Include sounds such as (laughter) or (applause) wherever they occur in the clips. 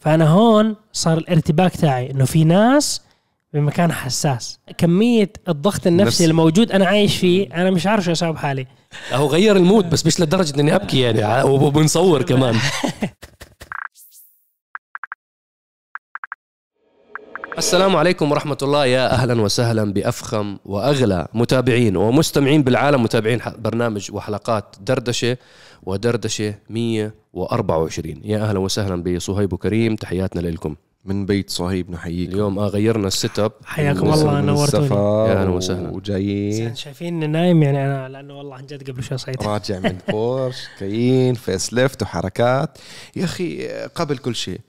فأنا هون صار الارتباك تاعي إنه في ناس بمكان حساس. كمية الضغط النفسي نفسي. الموجود أنا عايش فيه أنا مش عارف شو أسوي بحالي. هو غير المود بس مش لدرجة إني أبكي يعني وبنصور كمان. (laughs) السلام عليكم ورحمة الله. يا أهلا وسهلا بأفخم وأغلى متابعين ومستمعين بالعالم متابعين برنامج وحلقات دردشة. ودردشة 124 يا أهلا وسهلا بصهيب وكريم تحياتنا لكم. من بيت صهيب نحييكم. اليوم آه غيرنا ال setup. حياكم الله نورتوني. يا أهلا وسهلا. وجايين. شايفين نايم يعني أنا لأنه والله عن جد قبل شوي صحيت راجع من (laughs) بورش جايين facelift وحركات. يا أخي قبل كل شيء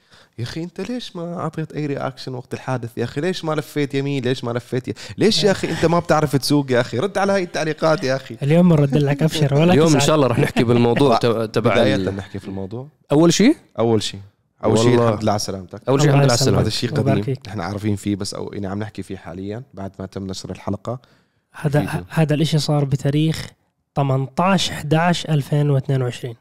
يا أخي أنت ليش ما أعطيت أي reaction وقت الحادث؟ يا أخي ليش ما لفيت يمين؟ ليش ما لفيت ي... ليش يا أخي أنت ما بتعرف تسوق يا أخي؟ رد على هاي التعليقات يا أخي. اليوم بنرد لك أبشر ولا اليوم إن تزعل. شاء الله رح نحكي بالموضوع (laughs) تبع ال- نحكي في الموضوع. أول شيء أول شيء أول شيء. الحمد لله على سلامتك. أول شيء الله الحمد لله على. السلامة هذا الشيء قديم. نحن عارفين فيه بس أو يعني عم نحكي فيه حاليا بعد ما تم نشر الحلقة. هذا. هذا الإشي صار بتاريخ 18 11 2022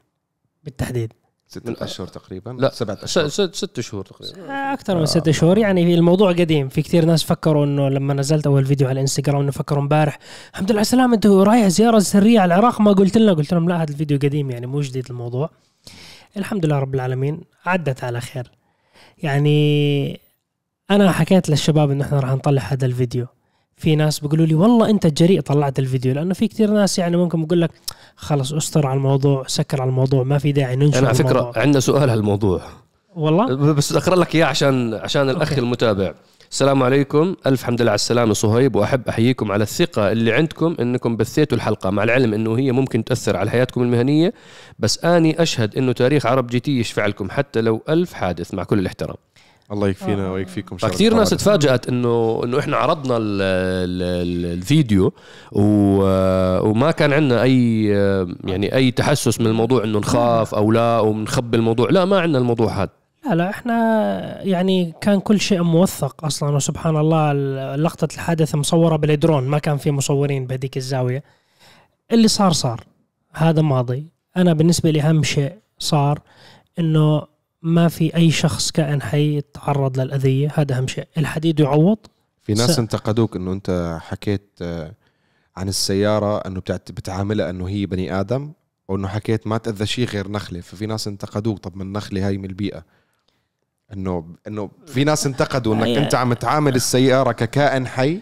بالتحديد. ستة أشهر تقريبا لا سبعة أشهر. ست, ست شهور تقريبا. أكثر من ست شهور. يعني الموضوع قديم. في كثير ناس فكروا إنه لما نزلت أول فيديو على الإنستغرام إنه فكروا امبارح الحمد لله على السلامه أنت رايح زيارة سرية على العراق؟ ما قلت لنا. قلت لهم لا هذا الفيديو قديم يعني مو جديد الموضوع. الحمد لله رب العالمين عدت على خير. يعني أنا حكيت للشباب إنه إحنا راح نطلع هذا الفيديو. في ناس بيقولوا لي والله أنت جريء طلعت الفيديو لأنه في كثير ناس يعني ممكن بقول لك خلص استر على الموضوع سكر على الموضوع ما في داعي ننشر أنا على الموضوع. عندنا سؤال هالموضوع. والله؟ بس أقرأ لك إياه عشان عشان الأخ أوكي. المتابع. السلام عليكم. ألف حمد لله على السلامة صهيب وأحب أحييكم على الثقة اللي عندكم إنكم بثيتوا الحلقة مع العلم إنه هي ممكن تأثر على حياتكم المهنية. بس أني أشهد إنه تاريخ عرب GT يشفع لكم حتى لو ألف حادث مع كل الاحترام. الله يكفينا ويكفيكم شر فكثير ناس. تفاجأت انه إنه إحنا عرضنا ال ال ال الفيديو و وما كان عندنا أي يعني أي تحسس من الموضوع إنه نخاف أو لا ونخبي الموضوع. لا ما عندنا الموضوع هذا. لا لا إحنا يعني كان كل شيء موثق أصلا وسبحان الله لقطة الحادث مصورة بالدرون ما كان في مصورين بهذيك الزاوية. اللي صار صار. هذا ماضي. أنا بالنسبة لي أهم شيء صار إنه ما في أي شخص كائن حي يتعرض للأذية؟ هذا أهم شيء. الحديد يعوض. في ناس س- انتقدوك إنه أنت حكيت آه، عن السيارة إنه بتعت- بتعاملها إنه هي بني آدم وانه حكيت ما تأذى شيء غير نخلة. ففي ناس انتقدوك طب ما النخلة هاي من البيئة. إنه إنه في ناس انتقدوا إنك أنت عم تعامل السيارة ككائن حي.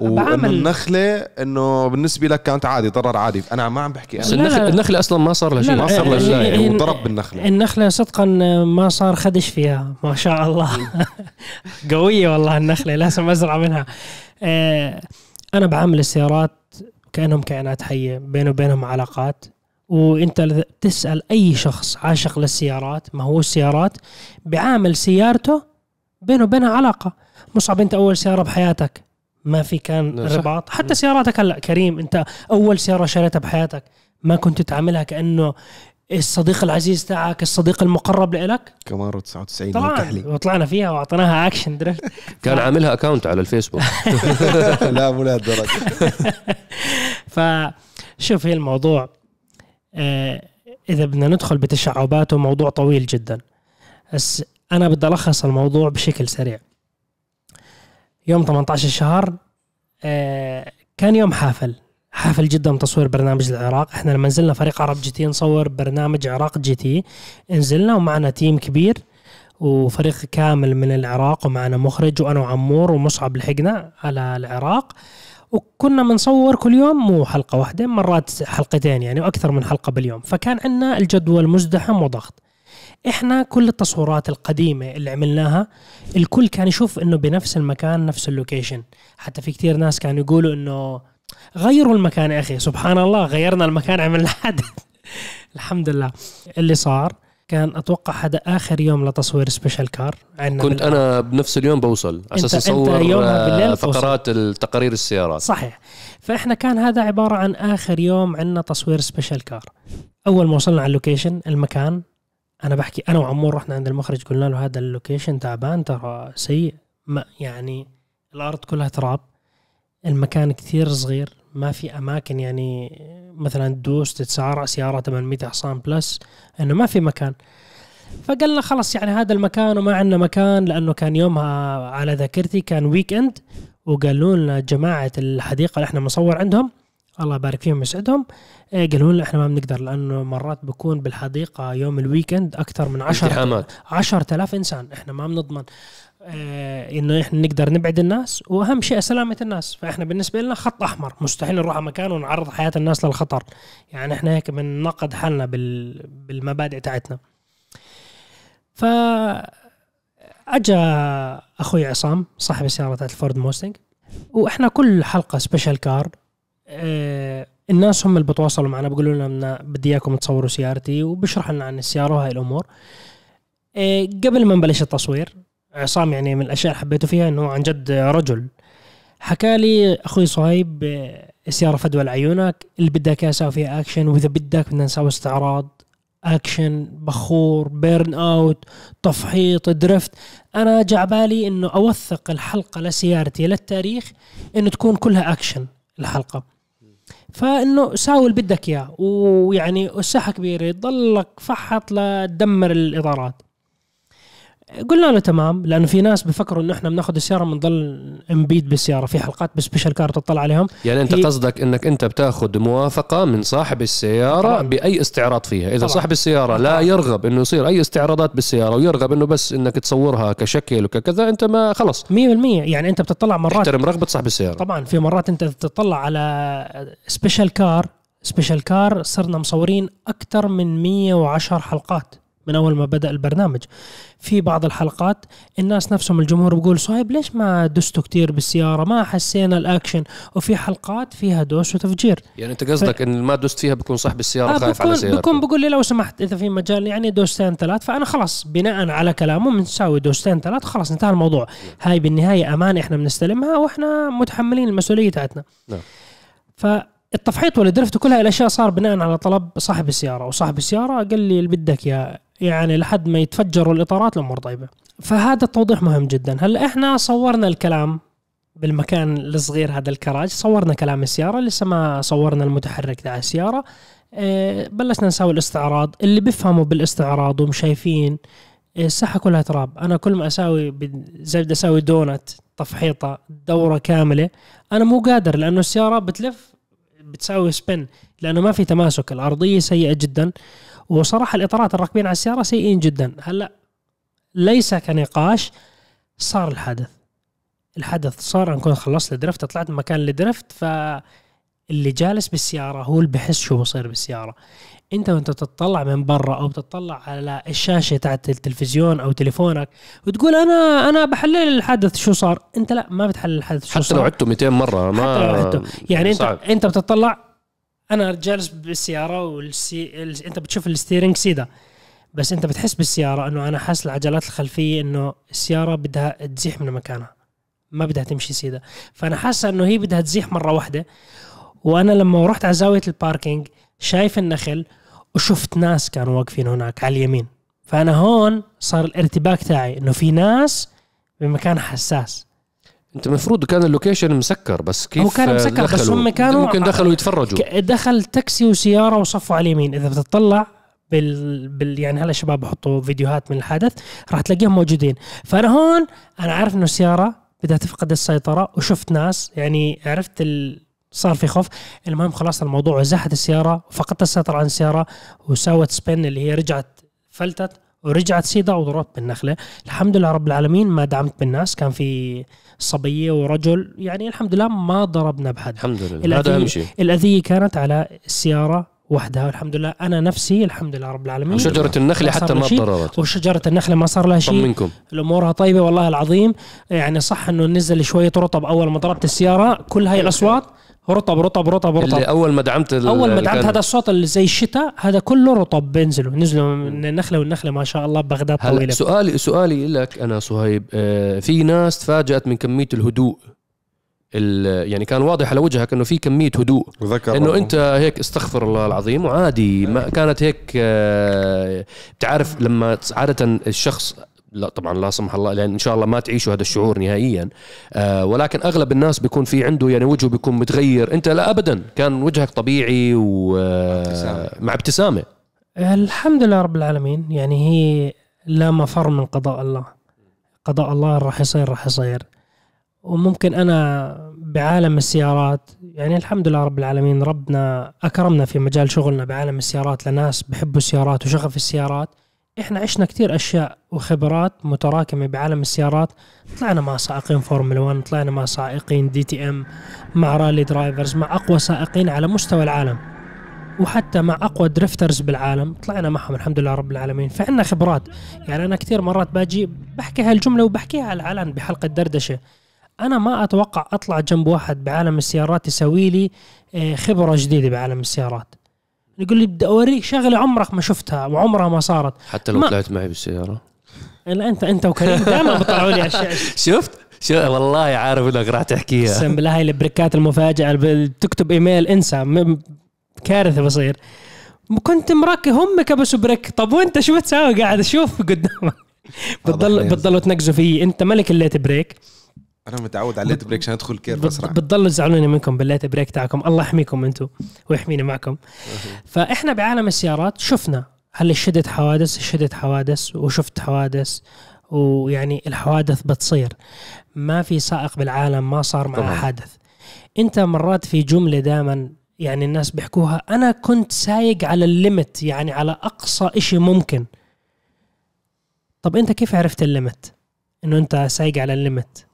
وإنه النخلة إنه بالنسبة لك كانت عادي ضرر عادي. أنا ما عم بحكي. بس أنا لا، النخل لا. النخلة أصلا ما صار لها شيء. ما صار له شيء. إيه، يعني إيه، وضرب بالنخلة. النخلة صدقا ما صار خدش فيها ما شاء الله. (laughs) قوية والله النخلة لازم أزرع منها. آه، أنا بعامل السيارات كأنهم كائنات حية بينه وبينهم علاقات. وإنت تسأل أي شخص عاشق للسيارات ما هو السيارات؟ بعامل سيارته بينه وبينها علاقة. مصعب أنت أول سيارة بحياتك. ما في كان. رباط. حتى سياراتك هلا كريم انت أول سيارة شريتها بحياتك ما كنت تعاملها كأنه الصديق العزيز تاعك الصديق المقرب لإلك؟ كامارو 99 طبعا وطلعنا فيها وأعطيناها action drift (laughs) كان عاملها account على الفيسبوك. (laughs) (laughs) لا مو لهالدرجة. فشوف هي الموضوع آه، إذا بدنا ندخل بتشعباته موضوع طويل جدا. بس أنا بدي ألخص الموضوع بشكل سريع. يوم 18 الشهر آه، كان يوم حافل. حافل جدا تصوير برنامج العراق. إحنا لما نزلنا فريق عرب GT نصور برنامج عراق GT. نزلنا ومعنا team كبير وفريق كامل من العراق ومعنا مخرج وأنا وعمور ومصعب لحقنا على العراق. وكنا بنصور كل يوم مو حلقة واحدة مرات حلقتين يعني وأكثر من حلقة باليوم. فكان عندنا الجدول مزدحم وضغط. إحنا كل التصويرات القديمة اللي عملناها الكل كان يشوف إنه بنفس المكان نفس ال location. حتى في كتير ناس كانوا يقولوا إنه غيروا المكان يا أخي سبحان الله غيرنا المكان عملنا حدث (laughs) الحمد لله. اللي صار كان أتوقع هذا آخر يوم لتصوير special car عندنا كنت. أنا بنفس اليوم بوصل. أساس أصور آه،. فقرات التقارير السيارات. صحيح. فإحنا كان هذا عبارة عن آخر يوم عندنا تصوير special car أول ما وصلنا على ال location المكان أنا بحكي أنا وعمور رحنا عند المخرج قلنا له هذا ال location تعبان ترى سيء ما يعني الأرض كلها تراب المكان كثير صغير ما في أماكن يعني مثلا تدوس تتسارع سيارة 800 حصان plus إنه ما في مكان. فقلنا خلص يعني هذا المكان وما عندنا مكان لأنه كان يومها على ذاكرتي كان weekend وقالوا لنا جماعة الحديقة اللي إحنا مصور عندهم الله يبارك فيهم ويسعدهم. إيه، قالوا لنا إحنا ما بنقدر لأنه مرات بكون بالحديقة يوم ال weekend أكثر من 10 ازدحامات 10000 إنسان إحنا ما بنضمن. آه إنه إحنا نقدر نبعد الناس وأهم شيء سلامة الناس. فإحنا بالنسبة لنا خط أحمر مستحيل نروح على مكان ونعرض حياة الناس للخطر. يعني إحنا هيك بنقيد حالنا بال بالمبادئ تاعتنا. ف اجى أخوي عصام صاحب السيارة تاعت الفورد موستنج وإحنا كل حلقة special car الناس هم اللي بتواصلوا معنا بيقولوا لنا بدي إياكم تصوروا سيارتي وبشرح لنا عن السيارة وهاي الأمور. آه قبل ما نبلش التصوير عصام يعني من الأشياء اللي حبيته فيها إنه عن جد رجل. حكى لي أخوي صهيب آه، السيارة فدوى لعيونك اللي بدك إياه أسوي فيها اكشن وإذا بدك بدنا نسوي استعراض اكشن بخور burn out تفحيط drift أنا جا بالي إنه أوثق الحلقة لسيارتي للتاريخ إنه تكون كلها اكشن الحلقة. فإنه ساوي اللي بدك إياه ويعني الساحه كبيره تضلك تفحط لتدمر الاطارات قلنا له تمام لأنه في ناس بفكروا إنه إحنا بناخذ السيارة بنضل نبيد بالسيارة. في حلقات ب special car تطلع عليهم. يعني أنت هي- قصدك إنك أنت بتاخذ موافقة من صاحب السيارة طبعاً. بأي استعراض فيها. إذا طبعاً. صاحب السيارة لا طبعاً. يرغب إنه يصير أي استعراضات بالسيارة ويرغب إنه بس إنك تصورها كشكل وكذا أنت ما خلص 100% يعني أنت بتطلع مرات احترم رغبة صاحب السيارة. طبعا. في مرات أنت تطلع على special car special car صرنا مصورين أكثر من 110 حلقات. من أول ما بدأ البرنامج. في بعض الحلقات الناس نفسهم الجمهور بيقول صهيب ليش ما دستوا كتير بالسيارة؟ ما حسينا الأكشن. وفي حلقات فيها دوس وتفجير. يعني أنت قصدك إن ما دوست فيها بكون صاحب السيارة آه خايف على سيارته. بكون بقول لي لو سمحت إذا في مجال يعني دوستين ثلاث فأنا خلاص بناء على كلامه بنساوي دوستين ثلاث خلاص انتهى الموضوع. هاي بالنهاية امانه إحنا بنستلمها وإحنا متحملين المسؤولية تاعتنا. نعم. فالتفحيط والدرفت وكل هاي الأشياء صار بناء على طلب صاحب السيارة. وصاحب السيارة قال لي اللي بدك يا يعني لحد ما يتفجروا الإطارات الأمور طيبة. فهذا التوضيح مهم جدا. هلأ إحنا صورنا الكلام بالمكان الصغير هذا الكراج صورنا كلام السيارة لسه ما صورنا المتحرك تاع السيارة. آه، بلشنا نسوي الاستعراض اللي بيفهموا بالاستعراض ومشايفين آه، الساحة كلها تراب. أنا كل ما أسوي بد- زي بدي أسوي دونت تفحيطة دورة كاملة أنا مو قادر لأنه السيارة بتلف بتساوي سبن لأنه ما في تماسك. الأرضية سيئة جدا وصراحة الإطارات الراكبين على السيارة سيئين جدا. هلأ ليس كنقاش صار الحدث الحدث صار أنا كنت خلصت الدرفت طلعت من مكان الدرفت فاللي جالس بالسيارة هو اللي بحس شو بصير بالسيارة. انت وانت تطلع من برا أو بتطلع على الشاشة تاعت التلفزيون أو تليفونك وتقول أنا أنا بحلل الحدث شو صار؟ انت لا ما بتحلل الحدث شو حتى صار. لو عدته 200 مرة ما حتى لو عدته. يعني انت صعب. انت بتطلع أنا جالس بالسيارة والسي... ال... انت بتشوف ال steering سيدا. بس انت بتحس بالسيارة انه أنا حاسس العجلات الخلفية انه السيارة بدها تزيح من مكانها. ما بدها تمشي سيدا. فأنا حاسس انه هي بدها تزيح مرة واحدة. وأنا لما رحت على زاوية ال parking شايف النخل وشفت ناس كانوا واقفين هناك على اليمين. فأنا هون صار الارتباك تاعي إنه في ناس بمكان حساس. أنت المفروض كان ال location مسكر بس كيف هو كان مسكر، بس دخلوا؟ هم كانوا- ممكن دخلوا يتفرجوا. دخل تاكسي وسيارة وصفوا على اليمين. إذا بتطلع بال... بال يعني هلا الشباب بحطوا فيديوهات من الحدث راح تلاقيهم موجودين. فأنا هون أنا عارف إنه السيارة بدها تفقد السيطرة وشفت ناس يعني عرفت ال... صار في خوف. المهم خلاص الموضوع وزحت السيارة وفقدت السيطرة عن السيارة وسوت سبين اللي هي رجعت فلتت ورجعت سيدا وضربت بالنخلة. الحمد لله رب العالمين ما دعمت بالناس كان في صبية ورجل يعني الحمد لله ما ضربنا بحد. الحمد لله. هذا أهم شيء. الأذية كانت على السيارة وحدها. والحمد لله أنا نفسي الحمد لله رب العالمين. وشجره النخلة حتى ما له شيء. تضررت. وشجرة النخلة ما صار لها شيء. طمنكم الأمورها طيبة والله العظيم. يعني صح أنه نزل شوية رطب أول ما ضربت السيارة كل هاي الأصوات رطب رطب رطب اللي رطب أول ما دعمت أول ما اللي دعمت هذا الصوت اللي زي الشتاء هذا كله رطب بينزلوا نزلوا من النخلة والنخلة ما شاء الله بغداد هلا طويلة. سؤالي سؤالي لك أنا صهيب آه، في ناس تفاجأت من كمية الهدوء ال- يعني كان واضح على وجهك إنه في كمية هدوء. إنه. أنت هيك استغفر الله العظيم وعادي ما كانت هيك آه، بتعرف لما عادة الشخص لا طبعا لا سمح الله لأن إن شاء الله ما تعيشوا هذا الشعور نهائيا. آه ولكن أغلب الناس بيكون في عنده يعني وجهه بيكون متغير. أنت لا ابدا كان وجهك طبيعي. ومع ابتسامة. الحمد لله رب العالمين. يعني هي لا مفر من قضاء الله. قضاء الله راح يصير راح يصير. وممكن أنا بعالم السيارات يعني الحمد لله رب العالمين ربنا أكرمنا في مجال شغلنا بعالم السيارات. لناس بحبوا السيارات وشغف السيارات. إحنا عشنا كتير أشياء وخبرات متراكمة بعالم السيارات. طلعنا مع سائقين فورمولا 1 طلعنا مع سائقين DTM مع rally drivers مع أقوى سائقين على مستوى العالم. وحتى مع أقوى drifters بالعالم طلعنا معهم الحمد لله رب العالمين. فعنا خبرات. يعني أنا كثير مرات باجي بحكي هالجملة وبحكيها على العلن بحلقة دردشة. أنا ما أتوقع أطلع جنب واحد بعالم السيارات يسوي لي آه، خبرة جديدة بعالم السيارات. يقول لي بدي أوريك شغلة عمرك ما شفتها وعمرها ما صارت. حتى لو ما- طلعت معي بالسيارة. لا انت أنت وكريم دائما بتطلعوا لي على الشاشة. (laughs) شفت؟ شو والله عارف إنك راح تحكيها. أقسم بالله هاي البريكات المفاجئة بتكتب إيميل انسى. م- كارثة بصير. كنت مركب هم كبسوا بريك. طب وأنت شو بتساوي قاعد؟ أشوف قدامك. بتضل بتضلوا تنقزوا فيي أنت ملك الليت بريك. أنا متعود على ال late brake عشان أدخل كيف بت- اسرع بتضلوا تزعلوني منكم بال late brake تاعكم. الله يحميكم أنتم ويحميني معكم. فإحنا بعالم السيارات شفنا هل شدت حوادث شدت حوادث وشفت حوادث ويعني الحوادث بتصير. ما في سائق بالعالم ما صار معه. حادث. أنت مرات في جملة دائما يعني الناس بيحكوها أنا كنت سايق على ال limit يعني على أقصى إشي ممكن. طب أنت كيف عرفت ال limit إنه أنت سايق على ال limit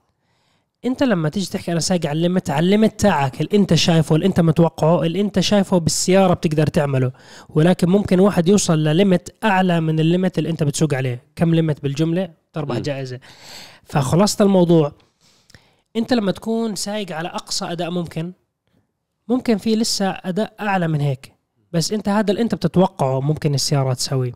انت لما تيجي تحكي أنا سايق على ال limit على ال limit تاعك اللي انت شايفه اللي انت متوقعه اللي انت شايفه بالسيارة بتقدر تعمله. ولكن ممكن واحد يوصل ل limit أعلى من ال limit اللي انت بتسوق عليه. كم limit بالجملة؟ تربح. جائزة. فخلاصة الموضوع انت لما تكون سايق على أقصى أداء ممكن ممكن في لسه أداء أعلى من هيك. بس انت هذا اللي انت بتتوقعه ممكن السيارة تسويه.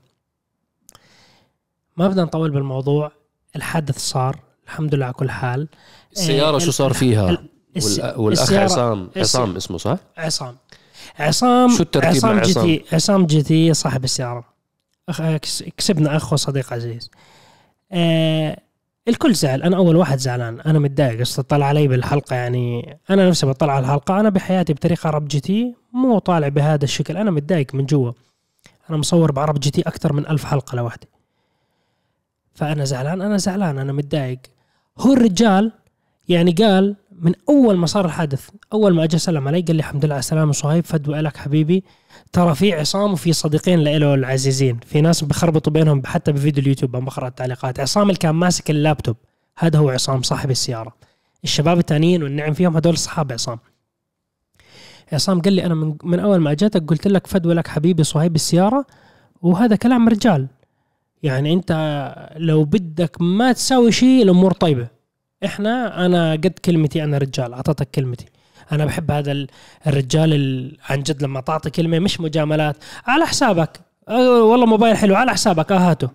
ما بدنا نطول بالموضوع. الحادث صار. الحمد لله على كل حال. السياره آه، شو صار فيها؟ والأخ عصام عصام اسمه صح؟ عصام. عصام شو الترتيب عصام مع G عصام؟ T عصام GT صاحب السيارة. أخ... كس- كسبنا أخ وصديق عزيز. آه الكل زعل. أنا أول واحد زعلان. أنا متضايق. أصلا طلع علي بالحلقة يعني أنا نفسي بطلع على الحلقة. أنا بحياتي بتاريخ عرب GT مو طالع بهذا الشكل. أنا متضايق من جوا. أنا مصور بعرب GT أكثر من ألف حلقة لوحدي. فأنا زعلان. أنا زعلان. أنا متضايق. هو الرجال يعني قال من أول ما صار الحادث أول ما أجى سلم علي قال لي الحمد لله على السلامه صهيب فدوى لك حبيبي. ترى في عصام وفي صديقين له العزيزين في ناس بخربطوا بينهم حتى بفيديو اليوتيوب أنا بقرا التعليقات. عصام اللي كان ماسك اللابتوب هذا هو عصام صاحب السيارة. الشباب الثانيين والنعم فيهم هدول اصحاب عصام. عصام قال لي أنا من, من أول ما أجيتك قلت لك فدوى لك حبيبي صهيب السيارة وهذا كلام رجال. يعني أنت لو بدك ما تساوي شيء الأمور طيبة. إحنا أنا قد كلمتي أنا رجال أعطيتك كلمتي. أنا بحب هذا ال- الرجال ال- عن جد لما تعطي كلمة مش مجاملات. على حسابك. أه والله موبايل حلو. على حسابك. أه هاته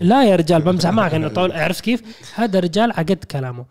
لا يا رجال بمزح معك. إنه طول عرفت كيف؟ هذا رجال عقد كلامه.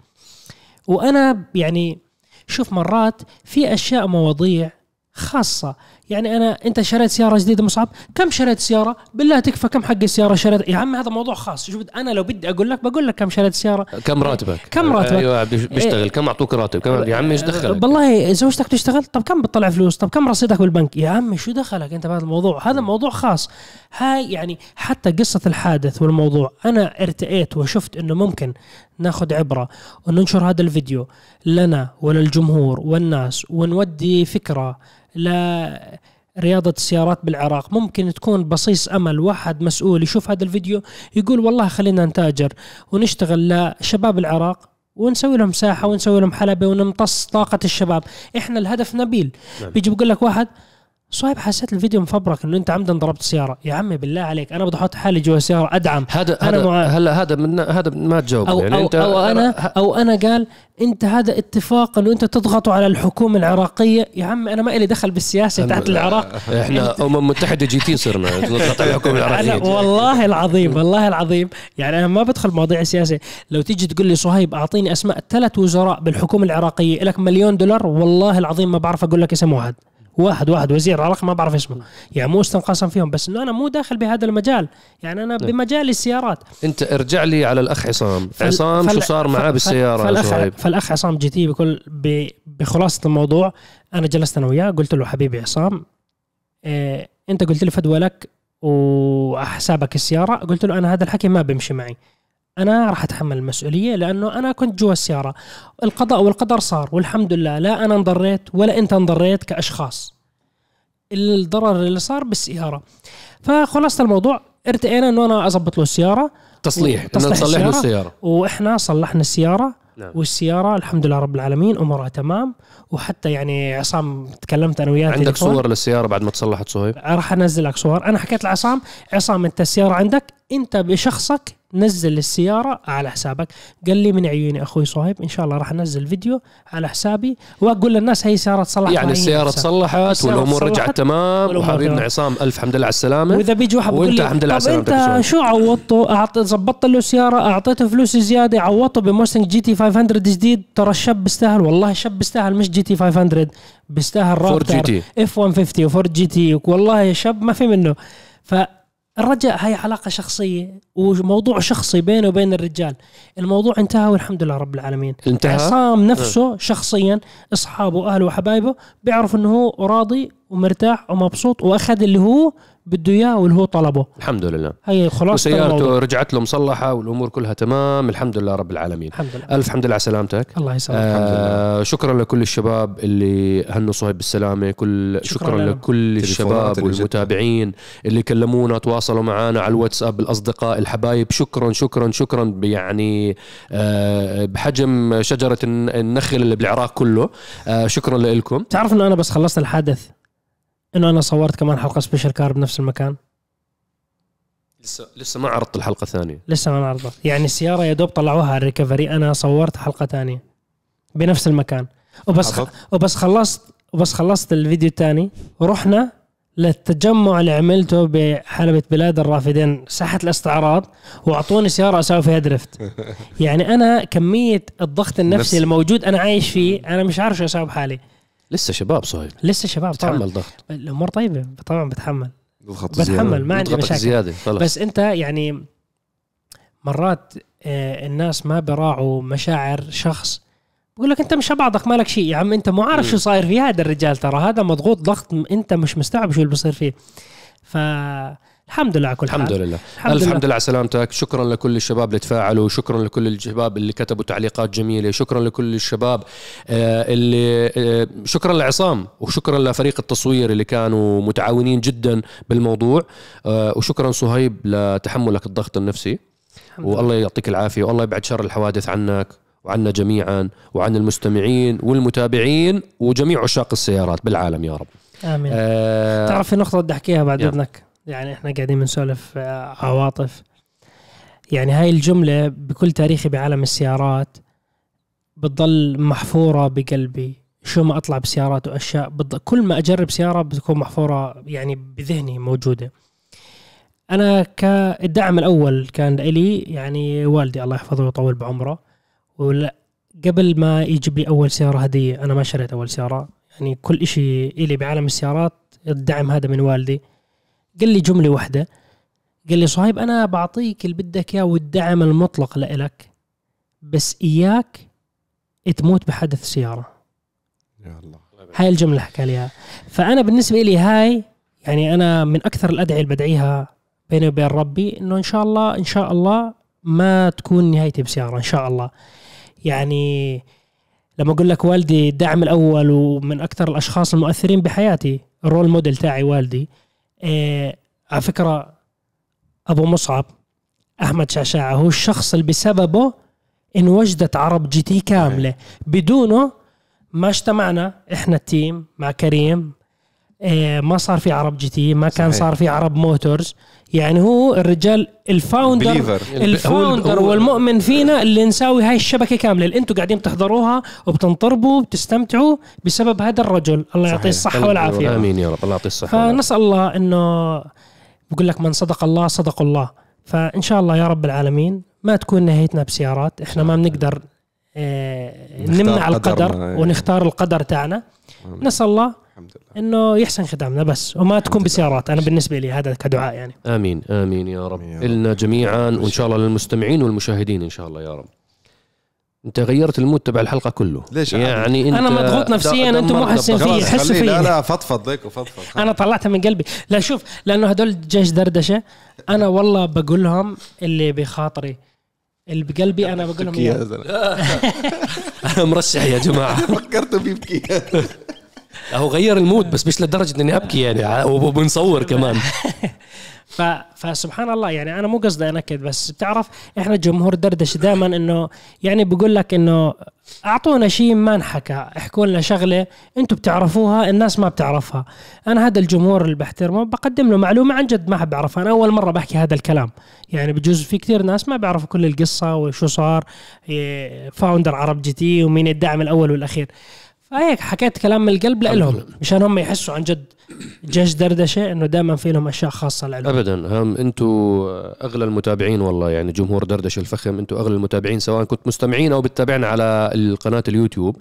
وأنا يعني شوف مرات في أشياء مواضيع خاصة يعني أنا أنت شريت سيارة جديدة مصعب؟ كم شريت سيارة؟ بالله تكفى كم حق السيارة شريت؟ يا عم هذا موضوع خاص. شوف أنا لو بدي أقول لك بقول لك كم شريت سيارة. كم راتبك؟ كم راتبك؟ أيوه بيش- بيشتغل. كم أعطوك راتب؟ كم يا عمي إيش دخلك؟ والله زوجتك تشتغل؟ طب كم بتطلع فلوس؟ طب كم رصيدك بالبنك؟ يا عمي شو دخلك أنت بهذا الموضوع؟ هذا موضوع خاص. هاي يعني حتى قصة الحادث والموضوع أنا ارتئيت وشفت أنه ممكن ناخذ عبرة وننشر هذا الفيديو لنا وللجمهور والناس ونودي فكرة لرياضة السيارات بالعراق. ممكن تكون بصيص أمل. واحد مسؤول يشوف هذا الفيديو يقول والله خلينا نتاجر ونشتغل لشباب العراق ونسوي لهم ساحة ونسوي لهم حلبة ونمتص طاقة الشباب. إحنا الهدف نبيل. نعم. بيجي بقول لك واحد صايب حسيت الفيديو مفبرك إنه أنت عمدا ضربت سيارة. يا عمي بالله عليك أنا بدي أحط حالي جوا السياره أدعم. هذا هذا مع- هلا هذا من هذا ما تجاوب أو يعني أو, انت أو أنا أو أنا قال أنت هذا اتفاق إنه أنت تضغطوا على الحكومة العراقية. يا عمي أنا ما لي دخل بالسياسة تاعت العراق. إحنا أمم متحده GT صرنا (laughs) نضغط على الحكومة العراقية. والله العظيم والله العظيم. يعني أنا ما بدخل مواضيع السياسة لو تيجي تقول لي صهيب أعطيني أسماء ثلاث وزراء بالحكومة العراقية لك مليون دولار والله العظيم ما بعرف أقول لك اسم واحد. واحد واحد وزير عراقي ما بعرف اسمه. يعني مو استنقاصا فيهم بس إنه أنا مو داخل بهذا المجال. يعني أنا بمجال السيارات. أنت ارجع لي على الأخ عصام. فال- عصام شو فال- صار ف- معاه ف- بالسيارة؟ يا فالاخ فالأخ عصام GT بكل ب- بخلاصة الموضوع أنا جلست أنا وياه قلت له حبيبي عصام إيه أنت قلت لي فدوى لك وحسابك السيارة. قلت له أنا هذا الحكي ما بيمشي معي. أنا راح أتحمل المسؤولية لأنه أنا كنت جوا السيارة. القضاء والقدر صار والحمد لله. لا أنا انضريت ولا أنت انضريت كأشخاص. الضرر اللي صار بالسيارة. فخلاصه الموضوع ارتئينا إنه أنا اضبط له السيارة. تصليح تصليح نصلح له السيارة. السيارة. وإحنا صلحنا السيارة. نعم. والسيارة الحمد لله رب العالمين أمورها تمام. وحتى يعني عصام تكلمت أنا وياه عندك تليفون. صور للسيارة بعد ما تصلحت صهيب؟ راح انزل لك صور. أنا حكيت لعصام عصام أنت السيارة عندك أنت بشخصك نزل السيارة على حسابك. قال لي من عيوني أخوي صهيب إن شاء الله راح أنزل فيديو على حسابي وأقول للناس هي سيارة تصلح يعني السيارة. تصلحت السيارة والأمور رجعت تمام. وحبيبنا. عصام ألف حمد لله على السلامة. وإذا بيجي واحد بيقول لي الحمد لله على طب سلامتك أنت شو عوضته؟ ظبطت له سياره أعطيته فلوس زيادة عوضته ب Mustang GT 500 جديد. ترى الشاب بيستاهل والله الشاب بيستاهل مش GT 500 بيستاهل Raptor F-150 و Ford GT. والله شاب ما في منه. فالرجاء هاي علاقة شخصية وموضوع شخصي بينه وبين الرجال. الموضوع انتهى والحمد لله رب العالمين. انتهى؟ عصام نفسه شخصيا أصحابه وأهله وحبايبه بيعرف إنه هو راضي ومرتاح ومبسوط وأخذ اللي هو بده إياه واللي هو طلبه. الحمد لله. هي خلاصة وسيارته رجعت له مصلحة والأمور كلها تمام. الحمد لله رب العالمين. الحمد لله. ألف حمد لله على سلامتك. الله يسلمك. آه شكرا لكل الشباب اللي هنوا صهيب بالسلامة. كل شكراً شكرا. لكل الشباب. والمتابعين اللي كلمونا تواصلوا معنا على الواتساب الاصدقاء الحبايب. شكرا شكرا شكرا. يعني آه بحجم شجرة الن- النخل اللي بالعراق كله. آه شكرا لكم. تعرف إنه أنا بس خلصت الحدث إنه أنا صورت كمان حلقة special car بنفس المكان. لسه لسه ما عرضت الحلقة الثانية. لسه ما انعرضت يعني السيارة يا دوب طلعوها على ال recovery. أنا صورت حلقة تانية بنفس المكان. وبس خ... وبس خلصت وبس خلصت الفيديو الثاني. ورحنا للتجمع اللي عملته بحلبة بلاد الرافدين. ساحة الاستعراض. وأعطوني سيارة أسوي فيها درفت (laughs) يعني أنا كمية الضغط النفسي نفس- الموجود أنا عايش فيه أنا مش عارف شو أسوي بحالي. لسه شباب صهيب لسه شباب طبعا. تحمل ضغط. الأمور طيبة. طبعا بتحمل. بضغط بتحمل ما عندي مشاكل. زيادة خلص بس أنت يعني مرات آه، الناس ما براعوا مشاعر شخص. بقول لك أنت مش بعضك مالك شيء. يا عم أنت مو عارف. شو صاير في هذا الرجال ترى. هذا مضغوط ضغط أنت مش مستوعب شو اللي بصير فيه. فالحمد لله على كل حال. الحمد لله. الحمد لله. لله على سلامتك. شكرا لكل الشباب اللي تفاعلوا. شكرا لكل الشباب اللي كتبوا تعليقات جميلة. شكرا لكل الشباب آه، اللي آه، شكرا لعصام وشكرا لفريق التصوير اللي كانوا متعاونين جدا بالموضوع آه، وشكرا صهيب لتحملك الضغط النفسي. الحمد لله. والله يعطيك العافية. والله يبعد شر الحوادث عنك وعنا جميعا وعن المستمعين والمتابعين وجميع عشاق السيارات بالعالم يا رب. آمين. آه، تعرف في نقطة بدي أحكيها بعد. إذنك. يعني إحنا قاعدين بنسولف آه، عواطف. يعني هاي الجملة بكل تاريخي بعالم السيارات بتضل محفورة بقلبي. شو ما أطلع بسيارات وأشياء كل ما أجرب سيارة بتكون محفورة يعني بذهني موجودة. أنا كالدعم الأول كان لي يعني والدي الله يحفظه ويطول بعمره ولا قبل ما يجيب لي أول سيارة هدية أنا ما شريت أول سيارة. يعني كل إشي إلي بعالم السيارات الدعم هذا من والدي. قال لي جملة واحدة. قال لي صهيب أنا بعطيك اللي بدك إياه والدعم المطلق لإلك بس إياك تموت بحادث سيارة. يا الله. هاي الجملة اللي حكى لي إياها. فأنا بالنسبة لي هاي يعني أنا من أكثر الأدعية اللي بدعيها بيني وبين ربي إنه إن شاء الله إن شاء الله ما تكون نهايتي بسيارة إن شاء الله. يعني لما أقول لك والدي الدعم الأول ومن أكثر الأشخاص المؤثرين بحياتي ال role model تاعي والدي إيه على فكرة أبو مصعب أحمد شعشاعة هو الشخص اللي بسببه انوجدت عرب GT كاملة. بدونه ما اجتمعنا إحنا ال team مع كريم إيه ما صار في عرب GT ما كان صحيح. صار في عرب Motors. يعني هو الرجال ال founder believer ال founder هو- والمؤمن فينا اللي نساوي هاي الشبكة كاملة اللي أنتم قاعدين تحضروها وبتنطربوا وبتستمتعوا بسبب هذا الرجل. الله يعطيه. الصحة والعافية. آمين يا رب. الله يعطيه الصحة والعافية. فنسأل الله إنه بقول لك من صدق الله صدق الله. فإن شاء الله يا رب العالمين ما تكون نهايتنا بسيارات. إحنا ما بنقدر نختار نمنع القدر. ونختار القدر تاعنا. نسأل الله الحمد لله إنه يحسن ختامنا بس وما تكون. بسيارات أنا بالنسبة لي هذا كدعاء يعني آمين آمين يا رب آمين يا رب. إلنا جميعا وإن شاء الله للمستمعين والمشاهدين إن شاء الله يا رب أنت غيرت المود تبع الحلقة كله ليش يعني أنت أنا مضغوط نفسياً، أنتم مو حاسين. فيي. حسوا فيا. لا لا فضفض ليك وفضفض أنا طلعتها من قلبي لا شوف لأنه هدول جيش دردشة أنا والله بقول لهم اللي بخاطري اللي بقلبي أنا بقول لهم بكي يا إياه. زلمة. (laughs) أنا مرشح يا جماعة (laughs) فكرته بيبكي هو غير المود بس مش لدرجة إني أبكي يعني وبنصور (laughs) كمان. ف... فسبحان الله يعني أنا مو قصدي انكد بس بتعرف إحنا جمهور دردشة دائما إنه يعني بقول لك إنه أعطونا شيء ما انحكى احكوا لنا شغلة أنتم بتعرفوها الناس ما بتعرفها. أنا هذا الجمهور اللي بحترمه بقدم له معلومة عن جد ما حد بعرفها أنا أول مرة بحكي هذا الكلام. يعني بجوز في كثير ناس ما بيعرفوا كل القصة وشو صار founder عرب جي تي ومين الداعم الأول والأخير. فهيك حكيت كلام من القلب لهم مشان هم يحسوا عن جد جيش دردشة إنه دائما في لهم أشياء خاصة لهم ابدا. هم أنتم أغلى المتابعين والله يعني جمهور دردشة الفخم أنتم أغلى المتابعين سواء كنت مستمعين أو بتتابعنا على القناة اليوتيوب.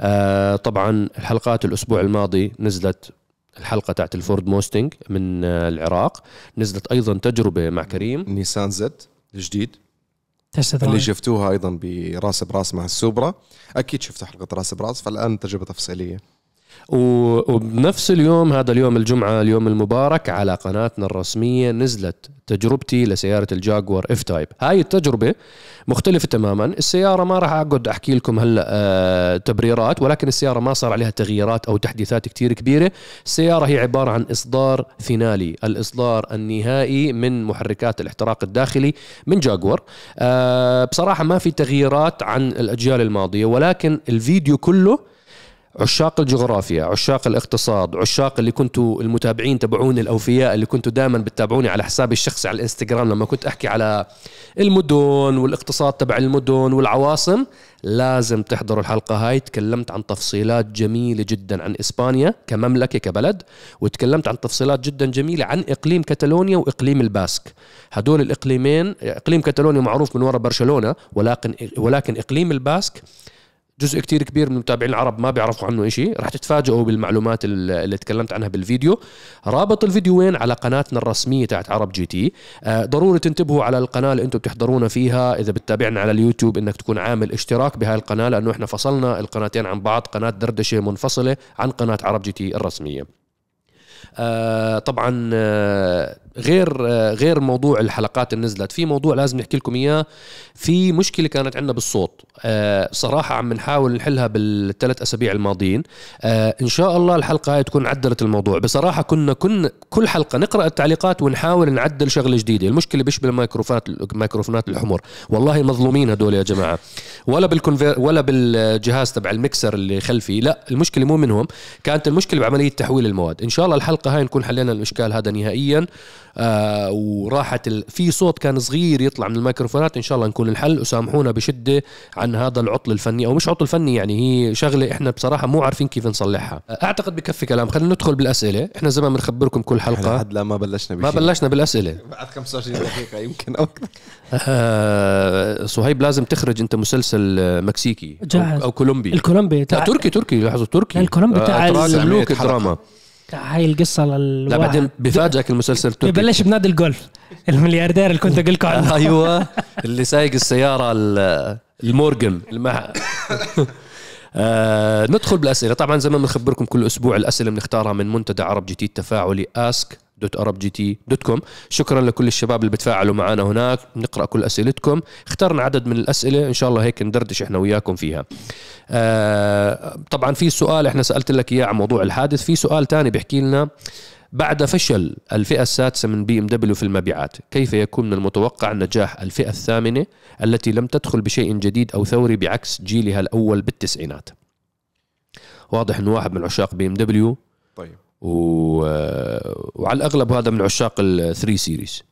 آه طبعا الحلقات الأسبوع الماضي نزلت الحلقة تاعت الفورد موستنج من آه العراق. نزلت أيضا تجربة مع كريم. نيسان زد الجديد. تستطيع. اللي شفتوها أيضا راس براس مع السوبرا أكيد شفتوا حلقة راس براس فالآن تجربة تفصيلية وبنفس اليوم هذا اليوم الجمعة اليوم المبارك على قناتنا الرسمية نزلت تجربتي لسيارة الجاكوار اف تايب هاي التجربة مختلفة تماما. السيارة ما راح أقعد أحكي لكم هلأ آه تبريرات ولكن السيارة ما صار عليها تغييرات أو تحديثات كتير كبيرة. السيارة هي عبارة عن إصدار finale الإصدار النهائي من محركات الاحتراق الداخلي من جاكور. آه بصراحة ما في تغييرات عن الأجيال الماضية ولكن الفيديو كله عشاق الجغرافيا عشاق الاقتصاد عشاق اللي كنتوا المتابعين تبعوني الأوفياء اللي كنتوا دائما بتتابعوني على حسابي الشخصي على الإنستغرام. لما كنت أحكي على المدن والاقتصاد تبع المدن والعواصم لازم تحضروا الحلقة هاي. تكلمت عن تفصيلات جميلة جدا عن إسبانيا كمملكة كبلد وتكلمت عن تفصيلات جدا جميلة عن إقليم كتالونيا وإقليم الباسك. هدول الإقليمين إقليم كتالونيا معروف من وراء برشلونة ولكن ولكن إقليم الباسك جزء كتير كبير من المتابعين العرب ما بيعرفوا عنه إشي. رح تتفاجئوا بالمعلومات ال- اللي تكلمت عنها بالفيديو. رابط الفيديو وين؟ على قناتنا الرسمية تاعت عرب جي تي. آه، ضروري تنتبهوا على القناة اللي أنتم بتحضرونا فيها. إذا بتتابعنا على اليوتيوب إنك تكون عامل اشتراك بهاي القناة لأنه إحنا فصلنا القناتين عن بعض. قناة دردشة منفصلة عن قناة عرب جي تي الرسمية. آه طبعا آه غير آه غير موضوع الحلقات اللي نزلت. في موضوع لازم نحكي لكم إياه. في مشكلة كانت عندنا بالصوت. آه صراحة عم نحاول نحلها بالثلاث أسابيع الماضيين. آه إن شاء الله الحلقة هاي تكون عدلت الموضوع. بصراحة كنا كنا كل حلقة نقرأ التعليقات ونحاول نعدل شغلة جديدة. المشكلة بيشبه الميكروفونات الميكروفونات الحمر. والله مظلومين هدول يا جماعة. ولا بالكونفير ولا بالجهاز تبع المكسر اللي خلفي. لا المشكلة مو منهم. كانت المشكلة بعملية تحويل المواد. إن شاء الله الحلقة هاي نكون حلينا الإشكال هذا نهائيا. آه وراحت ال... في صوت كان صغير يطلع من الميكروفونات. إن شاء الله نكون الحل. وسامحونا بشدة عن هذا العطل الفني أو مش عطل فني يعني هي شغلة إحنا بصراحة مو عارفين كيف نصلحها. أعتقد بكفي كلام. خلينا ندخل بالأسئلة. إحنا زي ما بنخبركم كل حلقة. لحد لا ما بلشنا ما بشيء بلشنا بالأسئلة. بعد 25 دقيقة يمكن أو. آه صهيب لازم تخرج أنت مسلسل آه، مكسيكي جاهز. أو, أو كولومبي. الكولومبي تاع تركي تركي لاحظوا تركي. الكولومبي تاع اتراك ال- ملوك سمية حلقة. الدراما تاع هاي القصة للواحد. لا بعدين بفاجئك المسلسل التركي ببلش بنادي الجولف. الملياردير اللي كنت أقول لكم عنه. أيوه. اللي سايق السيارة ال- المورجن المح... آه ندخل بالأسئلة. طبعا زي ما بنخبركم كل أسبوع الأسئلة بنختارها من منتدى عرب جي تي التفاعلي ask dot ArabGT dot com شكرا لكل الشباب اللي بتفاعلوا معنا هناك. نقرأ كل أسئلتكم. اخترنا عدد من الأسئلة. إن شاء الله هيك ندردش إحنا وياكم فيها. آه طبعا في سؤال إحنا سألت لك إياه عن موضوع الحادث. في سؤال تاني بيحكي لنا بعد فشل الفئة السادسة من بي إم دبليو في المبيعات كيف يكون من المتوقع نجاح الفئة الثامنة التي لم تدخل بشيء جديد أو ثوري بعكس جيلها الأول بالتسعينات؟ واضح أنه واحد من عشاق بي إم دبليو. طيب. و... وعلى الأغلب هذا من عشاق الثري سيريز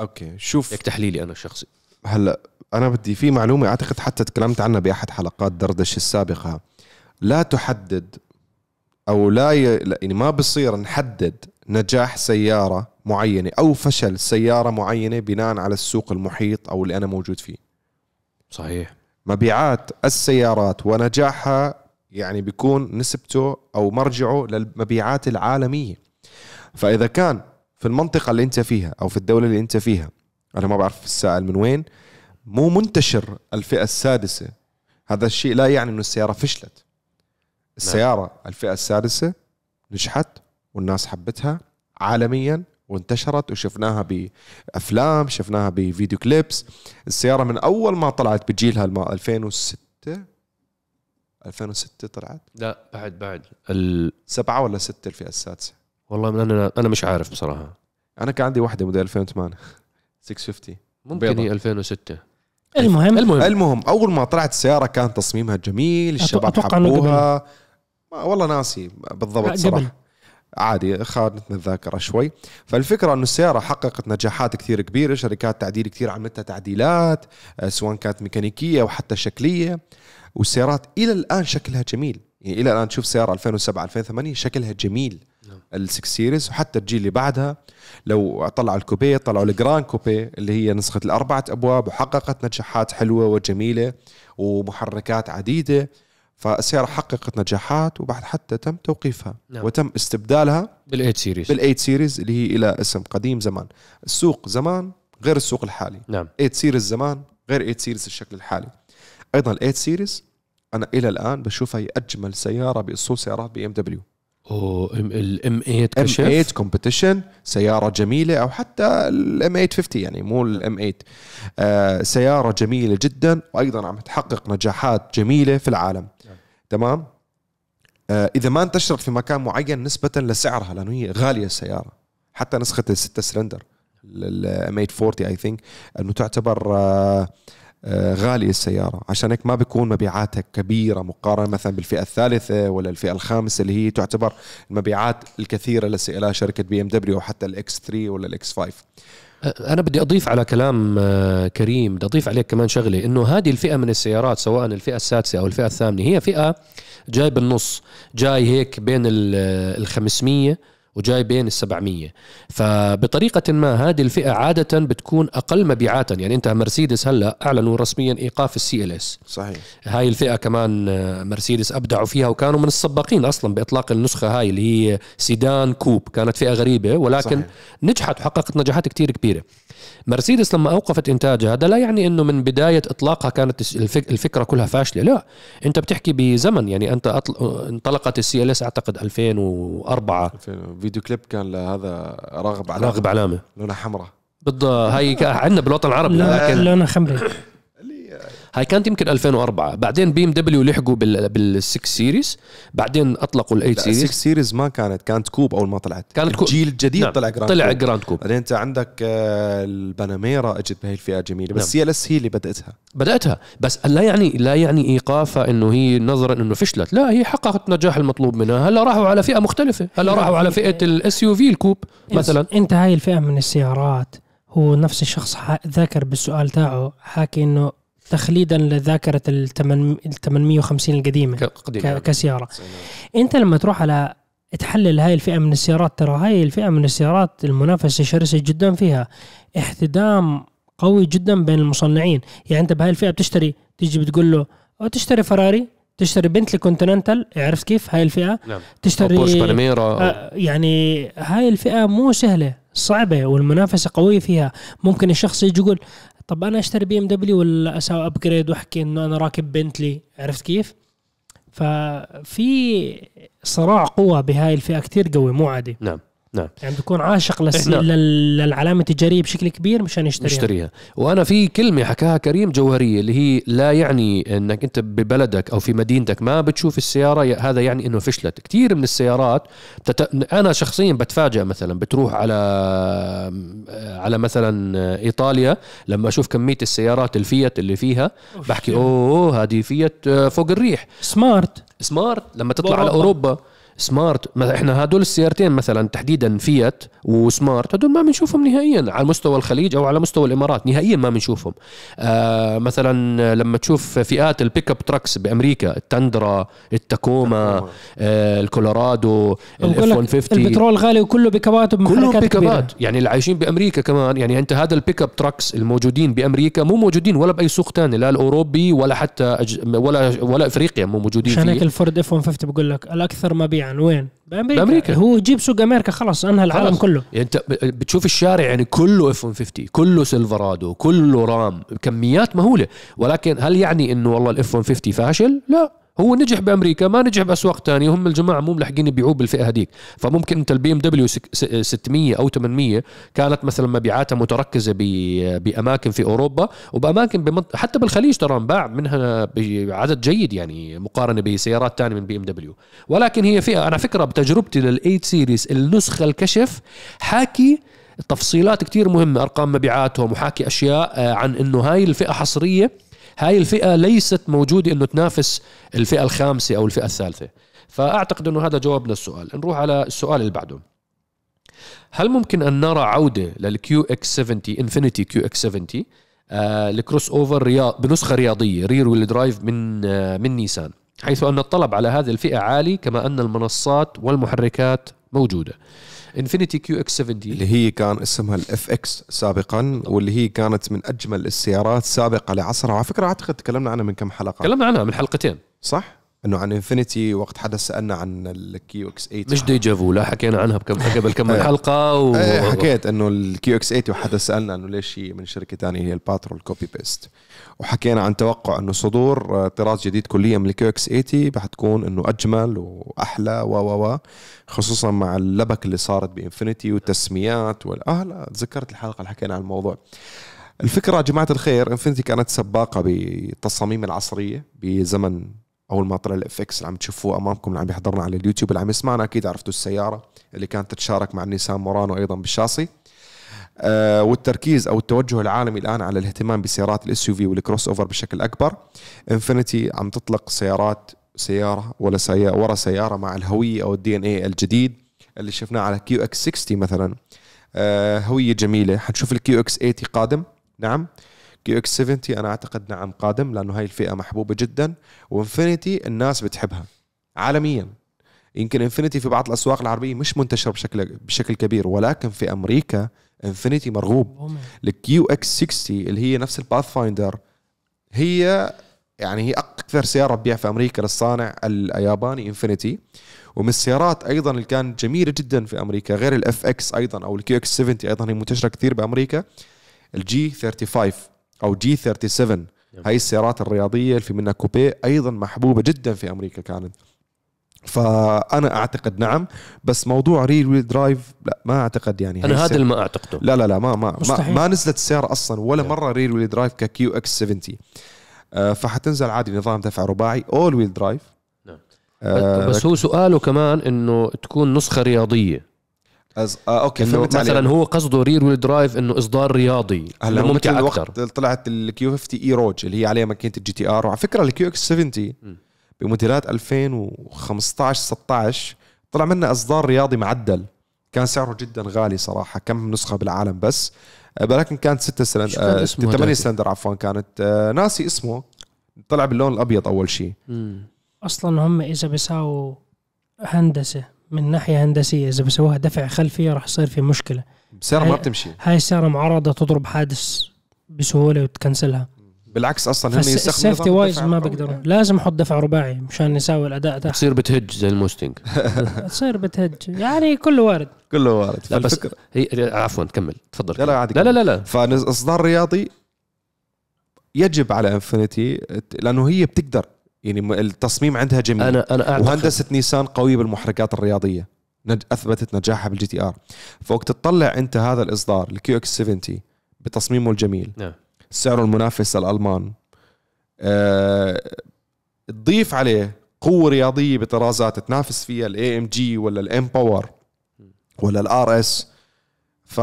أوكي شوف. هيك تحليلي أنا الشخصي هلا أنا بدي في معلومة أعتقد حتى تكلمت عنها بأحد حلقات دردش السابقة. لا تحدد أو لا ي... يعني ما بصير نحدد نجاح سيارة معينة أو فشل سيارة معينة بناء على السوق المحيط أو اللي أنا موجود فيه. صحيح. مبيعات السيارات ونجاحها يعني بيكون نسبته أو مرجعه للمبيعات العالمية. فإذا كان في المنطقة اللي أنت فيها أو في الدولة اللي أنت فيها أنا ما بعرف السائل من وين مو منتشر الفئة السادسة. هذا الشيء لا يعني إنه السيارة فشلت. السيارة الفئة السادسة نجحت والناس حبتها عالميا وانتشرت وشفناها بأفلام شفناها بفيديو كليبس. السيارة من أول ما طلعت بجيلها الم 2006 2006 طلعت؟ لا بعد بعد. ال... سبعة ولا ستة الفئة السادسة؟ والله من أنا أنا مش عارف بصراحة. أنا كان عندي واحدة موديل 2008 650 ممكن بيضة. هي 2006 المهم. المهم. المهم أول ما طلعت السيارة كان تصميمها جميل الشباب أتوقع حبوها. ما والله ناسي بالضبط صراحة. عادي خانتنا الذاكرة شوي. فالفكرة أنه السيارة حققت نجاحات كثير كبيرة شركات تعديل كثير عملتها تعديلات آه، سواء كانت ميكانيكية أو حتى شكلية. والسيارات إلى الآن شكلها جميل. يعني إلى الآن تشوف سيارة 2007 2008 شكلها جميل. نعم. ال6 series وحتى الجيل اللي بعدها لو طلعوا ال coupe طلعوا ال Gran Coupe اللي هي نسخة الأربعة أبواب وحققت نجاحات حلوة وجميلة ومحركات عديدة فالسيارة حققت نجاحات وبعد حتى تم توقيفها نعم. وتم استبدالها بال8 series بال8 series اللي هي إلى اسم قديم زمان. السوق زمان غير السوق الحالي. نعم. 8 series زمان غير 8 series الشكل الحالي. أيضا ال 8 series أنا إلى الآن بشوفها هي أجمل سيارة بأصول سيارات بي إم دبليو. ال M 8 M 8 كشف؟ Competition سيارة جميلة أو حتى ال M 850 يعني مو ال M 8 آه سيارة جميلة جدا وأيضا عم تحقق نجاحات جميلة في العالم. تمام؟ آه إذا ما انتشرت في مكان معين نسبة لسعرها لأنه هي غالية السيارة. حتى نسخة الستة سلندر ال M 840 I think أنه تعتبر آه، غالية السيارة. عشان هيك ما بيكون مبيعاتها كبيرة مقارنة مثلا بالفئة الثالثة ولا الفئة الخامسة اللي هي تعتبر المبيعات الكثيرة لها شركة بي ام دبليو وحتى ال X 3 ولا ال X 5 أنا بدي أضيف على كلام آه، كريم بدي أضيف عليك كمان شغلة إنه هذه الفئة من السيارات سواء الفئة السادسة أو الفئة الثامنة هي فئة جاي بالنص جاي هيك بين ال 500 وجاي بين ال 700 فبطريقة ما هذه الفئة عادة بتكون أقل مبيعاتا. يعني أنت مرسيدس هلأ أعلنوا رسميا إيقاف ال CLS. صحيح. هاي الفئة كمان مرسيدس أبدعوا فيها وكانوا من السباقين أصلا بإطلاق النسخة هاي اللي هي سيدان coupe. كانت فئة غريبة ولكن صحيح. نجحت وحققت نجاحات كتير كبيرة. مرسيدس لما أوقفت إنتاجها هذا لا يعني أنه من بداية إطلاقها كانت الفك- الفكرة كلها فاشلة. لا أنت بتحكي بزمن. يعني أنت أطل... انطلقت ال CLS أعتقد 2004 فيديو كليب كان لهذا راغب على راغب علامة. لونها حمراء. بالضبط. هاي عندنا بالوطن العربي لا لكن لونها خمري هاي كانت يمكن 2004 بعدين بي ام دبليو لحقوا بال بال6 series بعدين أطلقوا ال8 لا 6 سيريز سيريز ما كانت كانت coupe أول ما طلعت. كانت coupe. الجيل الجديد نعم. طلع Gran طلع coupe. Gran Coupe بعدين انت عندك آه، الباناميرا اجت بهي الفئة جميله بس نعم. CLS هي اللي بدأتها. بدأتها. بس لا يعني لا يعني إيقافها إنه هي نظرا إنه فشلت. لا هي حققت النجاح المطلوب منها. هلا راحوا على فئة مختلفة. هلا راحوا على فئة ال SUV ال coupe مثلا. إنت هاي الفئة من السيارات هو نفس الشخص ذاكر بالسؤال تاعه حاكي إنه تخليدا لذاكرة ال 850 القديمة ك- قديم ك- يعني. كسيارة. أنت لما تروح على تحلل هاي الفئة من السيارات ترى هاي الفئة من السيارات المنافسة شرسة جدا فيها احتدام قوي جدا بين المصنعين. يعني أنت بهاي الفئة بتشتري تيجي بتقول له أو تشتري فراري تشتري بنتلي كونتيننتال عرفت كيف هاي الفئة؟ نعم. تشتري بورش باناميرا آه، يعني هاي الفئة مو سهلة صعبة والمنافسة قوية فيها. ممكن الشخص يجي يقول طب أنا أشتري بي إم دبليو ولا أسوي upgrade وأحكي إنه أنا راكب بنتلي عرفت كيف؟ ففي صراع قوة بهاي الفئة كتير قوي مو عادي. نعم. نعم. يعني بيكون عاشق للس... إحنا- لل- للعلامة التجارية بشكل كبير مشان يشتريها. نشتريها وأنا في كلمة حكاها كريم جوهرية اللي هي لا يعني إنك أنت ببلدك أو في مدينتك ما بتشوف السيارة هذا يعني إنه فشلت. كثير من السيارات بتت... أنا شخصيا بتفاجئ مثلا بتروح على على مثلا إيطاليا لما أشوف كمية السيارات الفيات اللي فيها بحكي أوه هذه فيات فوق الريح. سمارت سمارت لما تطلع على. أوروبا. سمارت ما إحنا هدول السيارتين مثلا تحديدا فيات وسمارت هدول ما بنشوفهم نهائيا على مستوى الخليج أو على مستوى الإمارات نهائيا ما بنشوفهم. آه مثلا لما تشوف فئات ال pick-up trucks بأمريكا التندرا التاكوما آه الكولورادو ال F بقول لك 150 البترول غالي وكله بكبات كلهم ومحركات بيك كبيرة. ابات يعني اللي عايشين بأمريكا كمان يعني أنت هذا ال pick-up trucks الموجودين بأمريكا مو موجودين ولا بأي سوق تاني لا الأوروبي ولا حتى أج... ولا ولا إفريقيا مو موجودين عشان هيك الفورد F 150 بقول لك الأكثر مبيعا يعني وين؟ بأمريكا, بأمريكا. هو يجيب سوق أمريكا خلص أنهى العالم خلص. كله. يعني أنت بتشوف الشارع يعني كله F 150 كله سيلفرادو كله رام كميات مهولة. ولكن هل يعني إنه والله ال F 150 فاشل؟ لا. هو نجح بأمريكا ما نجح بأسواق تانية هم الجماعة مو ملحقين يبيعوه بالفئة هذيك. فممكن انت البي إم دبليو 600 أو 800 كانت مثلا مبيعاتها متركزة بأماكن في أوروبا وبأماكن بمنط... حتى بالخليج ترى انباع منها بعدد جيد يعني مقارنة بسيارات تانية من بي إم دبليو. ولكن هي فئة أنا فكرة بتجربتي لل 8 series النسخة الكشف حاكي تفصيلات كتير مهمة أرقام مبيعاتهم وحاكي أشياء آه، عن أنه هاي الفئة حصرية هاي الفئة ليست موجودة أنه تنافس الفئة الخامسة أو الفئة الثالثة. فأعتقد أنه هذا جوابنا السؤال نروح على السؤال اللي بعده. هل ممكن أن نرى عودة لل QX 70 إنفينيتي QX 70 آه ل crossover رياض بنسخة رياضية rear wheel drive من آه من نيسان حيث أن الطلب على هذه الفئة عالي كما أن المنصات والمحركات موجودة. انفينيتي QX 70 اللي هي كان اسمها ال FX سابقا واللي هي كانت من أجمل السيارات سابقة لعصرها. وعلى فكرة أعتقد تكلمنا عنها من كم حلقة. تكلمنا عنها من حلقتين. صح؟ إنه عن انفينيتي وقت حدا سألنا عن ال QX 8 مش deja vu لا حكينا عنها بكم قبل كم من (laughs) إيه. حلقة و... إيه حكيت إنه ال QX 8 وحدا سألنا إنه ليش هي من شركة ثانية هي الباترول copy paste وحكينا عن توقع إنه صدور آه، طراز جديد كليا من ال QX 80 حتكون إنه أجمل وأحلى و و و. خصوصا مع اللبك اللي صارت بانفينيتي والتسميات وال آه لا تذكرت الحلقة اللي حكينا عن الموضوع. الفكرة يا جماعة الخير انفينيتي كانت سباقة بالتصاميم العصرية بزمن أول ما طلع ال FX اللي عم تشوفوه أمامكم اللي عم يحضرنا على اليوتيوب اللي عم يسمعنا أكيد عرفتوا السيارة اللي كانت تتشارك مع نيسان مورانو أيضا بالشاصي. آه والتركيز أو التوجه العالمي الآن على الاهتمام بسيارات ال SUV وال crossover بشكل أكبر. انفينيتي عم تطلق سيارات سيارة ولا سيارة ورا سيارة مع الهوية أو ال DNA الجديد اللي شفناه على QX 60 مثلا. آه هوية جميلة. حنشوف ال QX 80 قادم. نعم. QX 70 أنا أعتقد نعم قادم لأنه هاي الفئة محبوبة جدا وإنفينيتي الناس بتحبها عالميا. يمكن إنفينيتي في بعض الأسواق العربية مش منتشر بشكل بشكل كبير ولكن في أمريكا إنفينيتي مرغوب. ال QX 60 اللي هي نفس الباث فايندر هي يعني هي أكثر سيارة تبيع في أمريكا للصانع الياباني إنفينيتي. ومن السيارات أيضا اللي كانت جميلة جدا في أمريكا غير ال FX أيضا أو ال QX 70 أيضا هي منتشرة كثير بأمريكا ال G 35 أو G 37 هاي السيارات الرياضية اللي في منها كوبيه أيضا محبوبة جدا في أمريكا كانت. فأنا أعتقد نعم بس موضوع rear wheel drive لا ما أعتقد يعني أنا هذا اللي ما أعتقده. لا لا لا ما ما ما, مستحيل. ما نزلت السيارة أصلا ولا Yeah. مرة rear wheel drive ك QX 70 آه فحتنزل عادي نظام دفع رباعي all wheel drive نعم. آه بس هو سؤاله كمان إنه تكون نسخة رياضية. أز... آه okay فهمت عليك. مثلا هو قصده rear wheel drive إنه إصدار رياضي هلا هو ممتع أكثر الوقت طلعت ال Q 50 Eau Rouge اللي هي عليها ماكينة ال GTR وعلى فكرة ال QX 70 م. بموديلات 2015 16 طلع منها إصدار رياضي معدل كان سعره جدا غالي صراحة كم نسخة بالعالم بس آه، ولكن كانت 6 شو كان سلندر اسمه 8 هداك؟ سلندر عفوا كانت آه، ناسي اسمه طلع باللون الأبيض أول شيء. أصلا هم إذا بيساووا هندسة من ناحية هندسية إذا بيسووها دفع خلفي راح يصير في مشكلة. السيارة ما هي- بتمشي. هاي السيارة معرضة تضرب حادث بسهولة وتكنسلها. بالعكس أصلا هم يستخدموا ال safety wise ما القوي. بيقدروا لازم أحط دفع رباعي مشان يساوي الأداء تحت بتصير بتهج زي الموستنج (laughs) تصير بتهج. يعني كله وارد. كله وارد. لا بس هي عفوا كمل. تفضل. لا لا عادي لا لا لا, لا. فاصدار رياضي يجب على إنفينيتي لأنه هي بتقدر يعني التصميم عندها جميل. أنا أنا اعتقد وهندسة نيسان قوية بالمحركات الرياضية. نج- أثبتت نجاحها بال GTR. فوقت تطلع أنت هذا الإصدار ال QX 70 بتصميمه الجميل. نعم. سعره المنافس الألمان. أه تضيف عليه قوة رياضية بطرازات تنافس فيها ال AMG ولا ال M Power ولا ال RS ف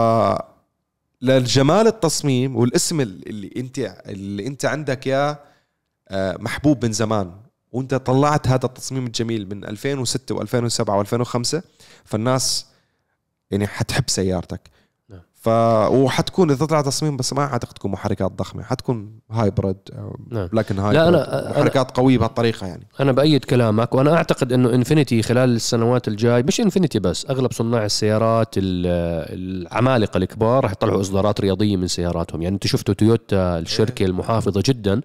للجمال التصميم والاسم اللي انت اللي أنت عندك يا آه، محبوب من زمان وانت طلعت هذا التصميم الجميل من 2006 و2007 و2005 فالناس يعني حتحب سيارتك. ف وحتكون إذا طلع تصميم بس ما اعتقد تكون محركات ضخمة حتكون hybrid نعم. لكن لا، hybrid أنا- محركات قوية بهالطريقة يعني. أنا بأيد كلامك وأنا أعتقد إنه انفينيتي خلال السنوات الجاي مش انفينيتي بس أغلب صناع السيارات ال- العمالقة الكبار رح يطلعوا إصدارات رياضية من سياراتهم. يعني انت شفتوا تويوتا الشركة المحافظة جدا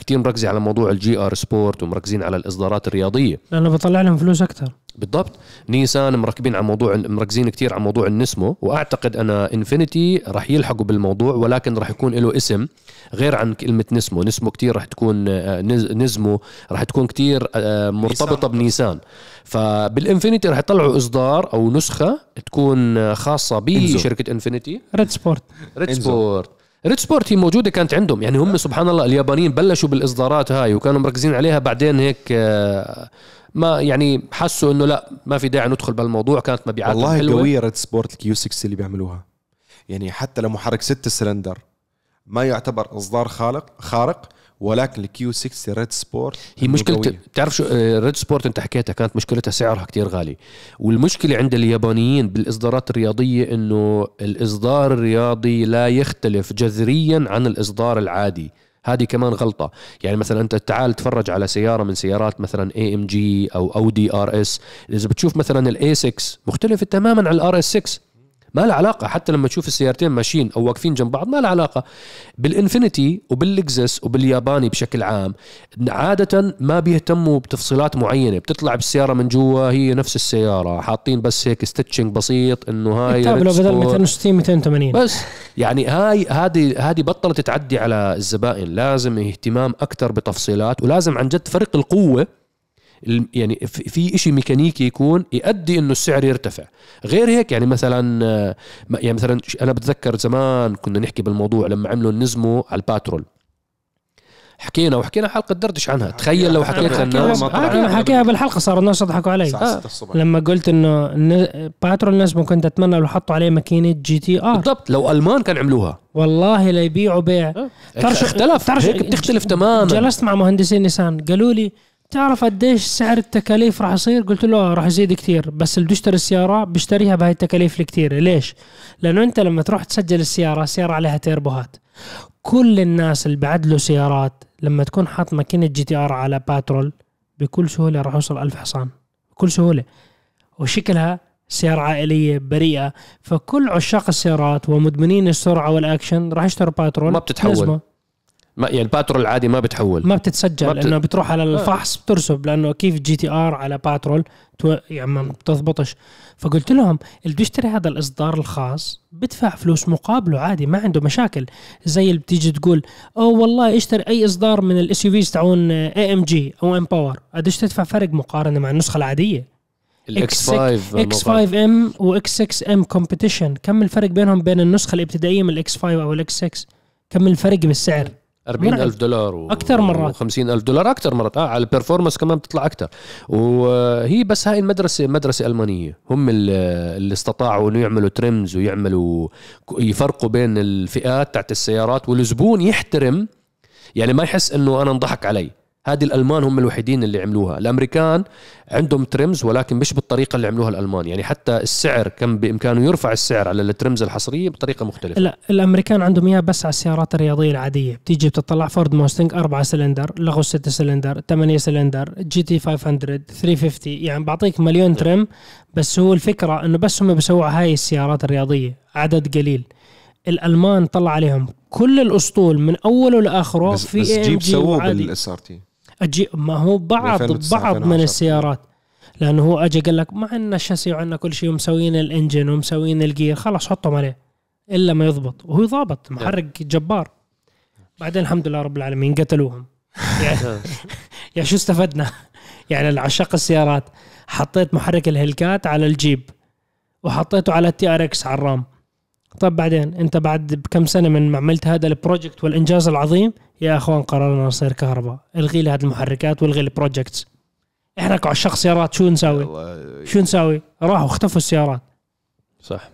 كثير مركزه على موضوع ال GR Sport ومركزين على الإصدارات الرياضية. لأنه بطلع لهم فلوس أكثر. بالضبط نيسان مركبين على موضوع مركزين كتير على موضوع ال Nismo وأعتقد أنا إنفينيتي راح يلحقوا بالموضوع ولكن راح يكون له اسم غير عن كلمة Nismo Nismo كتير راح تكون آه، نز- Nismo راح تكون كتير آه، مرتبطة نيسان. بنيسان فبالإنفينيتي راح يطلعوا إصدار أو نسخة تكون آه، خاصة. بشركة إنفينيتي Red Sport Red. Sport Red Sport هي موجودة كانت عندهم. يعني هم سبحان الله اليابانيين بلشوا بالإصدارات هاي وكانوا مركزين عليها. بعدين هيك آه، ما يعني حسوا إنه لا ما في داعي ندخل بالموضوع. كانت مبيعات والله حلوة. قوية Red Sport ال Q 6 اللي بيعملوها. يعني حتى لو محرك 6 سلندر ما يعتبر إصدار خارق خارق. ولكن ال Q 6 Red Sport هي مشكلة قوية. بتعرف شو؟ آه، Red Sport انت حكيتها كانت مشكلتها سعرها كتير غالي. والمشكلة عند اليابانيين بالإصدارات الرياضية إنه الإصدار الرياضي لا يختلف جذريا عن الإصدار العادي. هذه كمان غلطة. يعني مثلا أنت تعال تفرج على سيارة من سيارات مثلا AMG أو اودي RS إذا بتشوف مثلا ال A 6 مختلفة تماما عن ال RS 6 ما لها علاقة. حتى لما تشوف السيارتين ماشيين أو واقفين جنب بعض ما لها علاقة. بالإنفينيتي وباللكزس وبالياباني بشكل عام عادة ما بيهتموا بتفصيلات معينة. بتطلع بالسيارة من جوا هي نفس السيارة. حاطين بس هيك stitching بسيط إنه هاي التابلو بدل sport. 260 280 بس. يعني هاي هذه هذه بطلت تعدي على الزبائن. لازم اهتمام أكثر بتفصيلات ولازم عن جد فرق القوة يعني في- في إشي ميكانيكي يكون يؤدي إنه السعر يرتفع. غير هيك يعني مثلا آه، يعني مثلا أنا بتذكر زمان كنا نحكي بالموضوع لما عملوا ال Nismo على الباترول. حكينا وحكينا حلقة دردش عنها. تخيل لو حكيت حكينا للناس. حكيها بالحلقة. صار الناس يضحكوا علي. الساعة 6 الصبح لما قلت إنه باترول الناس ممكن تتمنى لو حطوا عليه ماكينة GTR. بالضبط. لو ألمان كان عملوها. والله لا يبيعوا بيع. شو- اختلف. تعرف هيك بتختلف تماما. جلست مع مهندسين نيسان. قالوا لي تعرف قديش سعر التكاليف راح يصير؟ قلت له راح يزيد كتير بس اللي بده يشتري السيارة بيشتريها بهاي التكاليف الكتيرة. ليش؟ لأنه أنت لما تروح تسجل السيارة السيارة عليها تيربوهات كل الناس اللي بعدلوا سيارات لما تكون حاط ماكينة GTR على باترول بكل سهولة راح يوصل ألف حصان. بكل سهولة. وشكلها سيارة عائلية بريئة. فكل عشاق السيارات ومدمنين السرعة والأكشن راح يشتروا باترول. ما بتتحول. ما يعني الباترول العادي ما بتحول. ما بتتسجل ما بت- لأنه بتروح على الفحص بترسب لأنه كيف GTR على باترول تو... يعني ما بتضبطش. فقلت لهم اللي بيشتري هذا الإصدار الخاص بدفع فلوس مقابله عادي ما عنده مشاكل. زي اللي بتيجي تقول أو والله اشتري أي إصدار من ال SUVs تاعون AMG أو M Power قديش تدفع فرق مقارنة مع النسخة العادية؟ ال X 5 X 5 M و X 6 M Competition كم الفرق بينهم بين النسخة الإبتدائية من الاكس 5 أو الاكس 6 كم الفرق بالسعر؟ 40 مرعب. ألف دولار و... أكتر مرات. و50 ألف دولار أكثر مرات. آه على ال performance كمان بتطلع أكثر. وهي بس هاي المدرسة مدرسة ألمانية. هم اللي, استطاعوا إنه يعملوا trims ويعملوا يفرقوا بين الفئات تاعت السيارات والزبون يحترم. يعني ما يحس إنه أنا انضحك علي. هذه الألمان هم الوحيدين اللي عملوها. الأمريكان عندهم trims ولكن مش بالطريقة اللي عملوها الألمان. يعني حتى السعر كان بإمكانه يرفع السعر على ال trims الحصرية بطريقة مختلفة. لا الأمريكان عندهم اياها بس على السيارات الرياضية العادية. بتيجي بتطلع فورد موستنج 4 سلندر لغوا 6 سلندر 8 cylinder GT 500 350 يعني بعطيك مليون trim بس هو الفكرة إنه بس هم بيسووا هاي السيارات الرياضية عدد قليل. الألمان طلع عليهم كل الأسطول من أوله لآخره بس, في بس جيب جي سووه بال SRT أجي ما هو بعض 2009 بعض من 2010. السيارات. لأنه هو اجى قال لك ما عندنا chassis وعندنا كل شيء ومسوين ال engine ومسوين ال gear. خلاص حطهم عليه إلا ما يضبط. وهو ضابط محرك جبار. بعدين الحمد لله رب العالمين قتلوهم. (laughs) يعني, يعني شو استفدنا؟ يعني العشاق السيارات. حطيت محرك ال Hellcat على الجيب وحطيته على ال TRX على الرام. طيب بعدين انت بعد بكم سنة من ما عملت هذا ال project والإنجاز العظيم يا أخوان قررنا نصير كهرباء. الغي لي هذه المحركات والغي ال projects. إحنا كعشاق سيارات شو نسوي شو نسوي راحوا اختفوا السيارات. صح.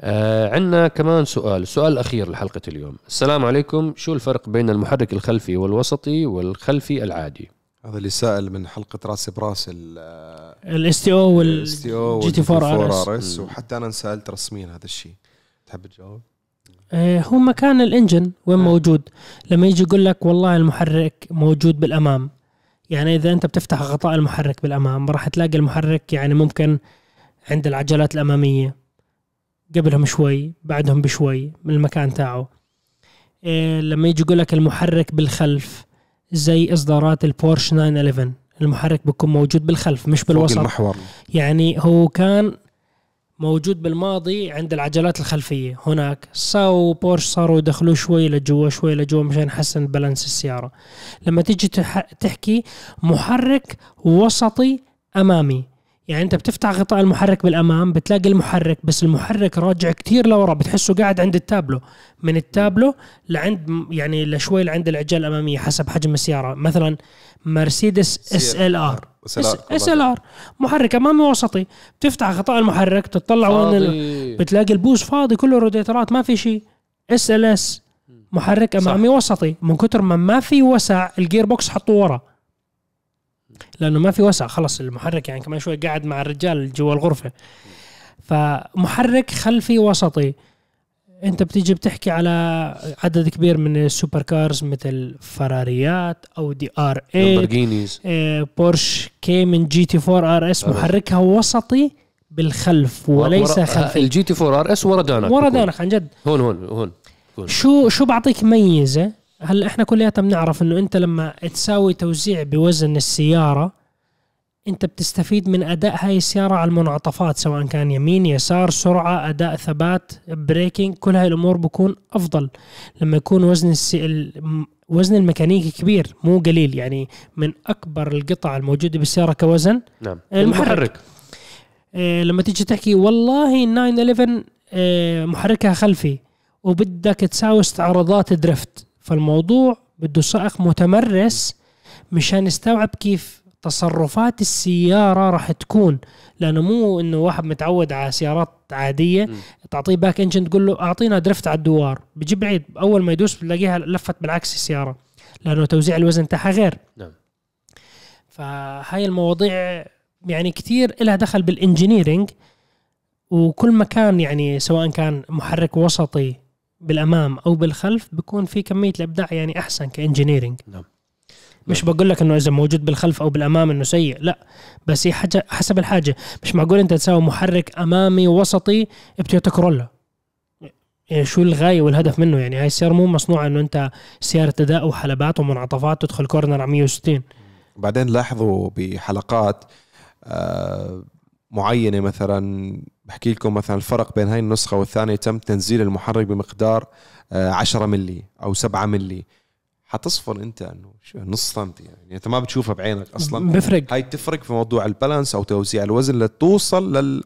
آه عندنا كمان سؤال السؤال الأخير لحلقة اليوم. السلام عليكم. شو الفرق بين المحرك الخلفي والوسطي والخلفي العادي؟ هذا اللي سائل من حلقة رأس براس ال ال STO وال ال STO GT 4 RS. RS وحتى أنا انسألت رسميا هذا الشيء. تحب تجاوب؟ آه، هو مكان ال engine وين آه. موجود؟ لما يجي يقول لك والله المحرك موجود بالأمام. يعني إذا أنت بتفتح غطاء المحرك بالأمام راح تلاقي المحرك يعني ممكن عند العجلات الأمامية. قبلهم شوي بعدهم بشوي من المكان تاعه. إيه لما يجي يقول لك المحرك بالخلف زي إصدارات البورش 911 المحرك بيكون موجود بالخلف مش بالوسط. المحور. يعني هو كان موجود بالماضي عند العجلات الخلفية. هناك ساو بورش صاروا يدخلوه شوي لجوا شوي لجوا مشان يحسن بالانس السيارة. لما تيجي تح- تحكي محرك وسطي أمامي. يعني أنت بتفتح غطاء المحرك بالأمام بتلاقي المحرك بس المحرك راجع كتير لورا بتحسه قاعد عند التابلو. من التابلو لعند يعني لشوي لعند العجال الأمامية حسب حجم السيارة. مثلا مرسيدس إس إل آر. اس ال آر. محرك أمامي وسطي. بتفتح غطاء المحرك تطلع وين ال-. بتلاقي البوز فاضي كله روديترات ما في شيء. SLS. محرك صح. أمامي وسطي. من كتر ما ما في وسع ال gearbox حطوه ورا. لأنه ما في وسع خلص المحرك يعني كمان شوي قاعد مع الرجال جوا الغرفة. فمحرك خلفي وسطي. انت بتيجي بتحكي على عدد كبير من ال supercars مثل فراريات أو دي ار اي آه، بورش Cayman GT 4 RS. محركها وسطي بالخلف وليس ورا- خلفي ال G T 4 RS ورا دانك ورا. دانك عن جد هون هون هون هون. شو شو بعطيك ميزة هلا إحنا كلياتنا بنعرف إنه أنت لما تساوي توزيع بوزن السيارة أنت بتستفيد من أداء هاي السيارة على المنعطفات سواء كان يمين يسار سرعة أداء ثبات braking كل هاي الأمور بكون أفضل. لما يكون وزن السي... ال- وزن الميكانيكي كبير مو قليل يعني من أكبر القطع الموجودة بالسيارة كوزن نعم. المحرك. المحرك. إيه لما تيجي تحكي والله ال 911 إيه محركها خلفي وبدك تساوي استعراضات drift فالموضوع بده سائق متمرس مشان يستوعب كيف تصرفات السيارة راح تكون لأنه مو إنه واحد متعود على سيارات عادية م. تعطيه back engine تقول له أعطينا drift على الدوار بيجيب بعيد أول ما يدوس بتلاقيها لفت بالعكس السيارة لأنه توزيع الوزن تاعها غير نعم. فهاي المواضيع يعني كثير لها دخل بال engineering وكل ما كان يعني سواء كان محرك وسطي بالأمام أو بالخلف بيكون في كمية الأبداع يعني أحسن ك engineering نعم. مش بقول لك إنه إذا موجود بالخلف أو بالأمام إنه سيء لا. بس هي حسب الحاجة. مش معقول أنت تساوي محرك أمامي وسطي بتويوتا كورولا يعني شو الغاية والهدف منه؟ يعني هاي السيارة مو مصنوعة إنه أنت سيارة أداء وحلبات ومنعطفات تدخل كورنر على 160 بعدين لاحظوا بحلقات آه، معينة مثلا بحكي لكم مثلا الفرق بين هاي النسخة والثانية تم تنزيل المحرك بمقدار آه، 10 ملي أو 7 ملي حتصفن انت انه شو نص سنتي يعني. انت ما بتشوفها بعينك أصلا. بفرق. هاي تفرق في موضوع البالانس أو توزيع الوزن لتوصل لل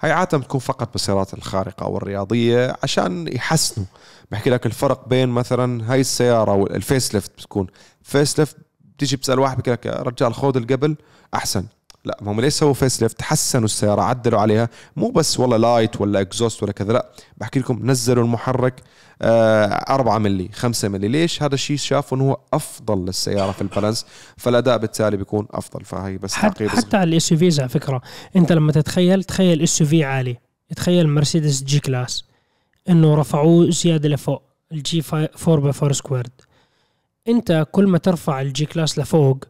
هاي عادة بتكون فقط بالسيارات الخارقة أو الرياضية عشان يحسنوا. بحكي لك الفرق بين مثلا هاي السيارة وال facelift بتكون. facelift بتيجي بتسأل واحد بحكي لك يا رجال خذ القبل أحسن. لا ما هم ليش سووا facelift حسنوا السيارة عدلوا عليها. مو بس والله light ولا exhaust ولا كذا لا. بحكي لكم نزلوا المحرك 4 ملي 5 ملي ليش هذا الشيء شافوا انه هو أفضل للسيارة في ال balance فالأداء بالتالي بيكون أفضل فهي بس حتى. حتى على ال SUV على فكرة أنت لما تتخيل تخيل SUV عالي تخيل مرسيدس G-Class إنه رفعوه زيادة لفوق ال G 4 by 4 squared أنت كل ما ترفع ال G-Class لفوق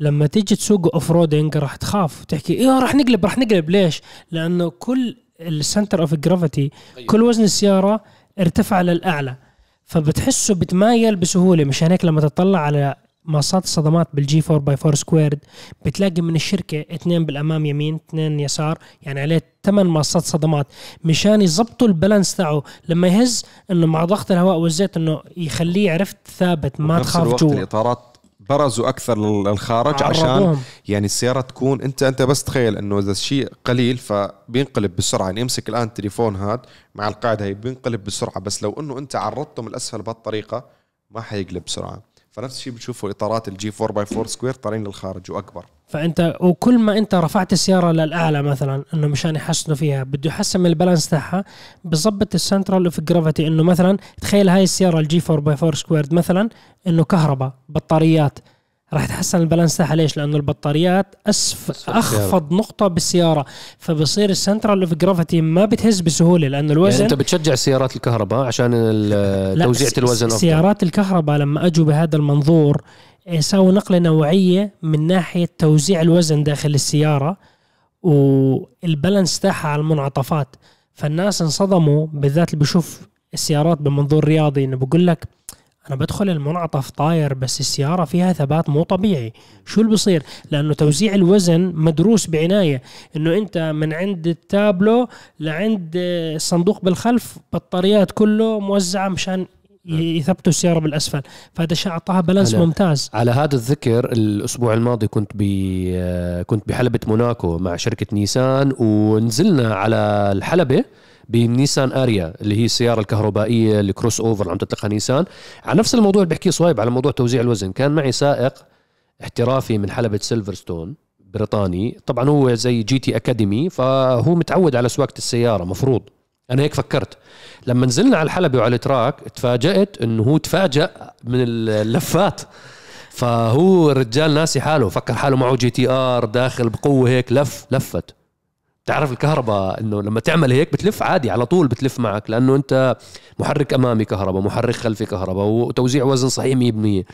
لما تيجي تسوق off-roading راح تخاف تحكي إيه راح نقلب راح نقلب ليش؟ لأنه كل ال center of gravity. كل وزن السيارة ارتفع للأعلى فبتحسه بتمايل بسهولة مشان هيك لما تطلع على مصات الصدمات بال G 4 by 4 squared بتلاقي من الشركة اثنين بالأمام يمين اثنين يسار يعني عليه ثمان مصات صدمات مشان يظبطوا ال balance تاعه. لما يهز إنه مع ضغط الهواء والزيت إنه يخليه عرفت ثابت ما تخاف جوا. الإطارات برزوا أكثر للخارج عشان. يعني السيارة تكون انت أنت بس تخيل إنه إذا الشيء قليل فبينقلب بسرعة يعني امسك الآن التليفون هذا مع القاعدة هي بينقلب بسرعة بس لو إنه أنت عرضته من الأسفل بهالطريقة ما حيقلب بسرعة فنفس الشيء بتشوفوا إطارات ال G 4 by 4 square طالعين للخارج وأكبر. فأنت وكل ما أنت رفعت السيارة للأعلى مثلا إنه مشان يحسنوا فيها بده يحسن من ال balance تاعها بظبط ال center of gravity إنه مثلا تخيل هاي السيارة ال G 4 by 4 squared مثلا إنه كهرباء بطاريات راح يتحسن ال balance تاعها. ليش؟ لأنه البطاريات أسفل أخفض نقطة بالسيارة. فبصير ال center of gravity ما بتهز بسهولة لأنه الوزن يعني أنت بتشجع السيارات الكهرباء عشان توزيعة الوزن أفضل. سيارات الكهرباء لما أجوا بهذا المنظور إيه، سووا نقلة نوعية من ناحية توزيع الوزن داخل السيارة والبالانس تاعها على المنعطفات. فالناس انصدموا بالذات اللي بيشوف السيارات بمنظور رياضي. انه بقول لك أنا بدخل المنعطف طاير بس السيارة فيها ثبات مو طبيعي. شو اللي بصير؟ لأنه توزيع الوزن مدروس بعناية. إنه أنت من عند التابلو لعند الصندوق بالخلف بطاريات كله موزعة مشان يثبتوا السيارة بالأسفل. فهذا الشيء أعطاها balance. ممتاز. على هذا الذكر الأسبوع الماضي كنت ب كنت بحلبة موناكو مع شركة نيسان ونزلنا على الحلبة. بنيسان Ariya اللي هي السيارة الكهربائية ال crossover اللي عم تطلقها نيسان. على نفس الموضوع اللي بحكيه صهيب على موضوع توزيع الوزن كان معي سائق احترافي من حلبة سيلفرستون بريطاني. طبعا هو زي GT Academy فهو متعود على سواقة السيارة مفروض. أنا هيك فكرت. لما نزلنا على الحلبة وعلى ال track تفاجأت إنه هو تفاجأ من اللفات. فهو الرجال ناسي حاله فكر حاله معه GTR داخل بقوة هيك لف لفت. تعرف الكهرباء إنه لما تعمل هيك بتلف عادي على طول بتلف معك لأنه أنت محرك أمامي كهرباء محرك خلفي كهرباء وتوزيع وزن صحيح 100%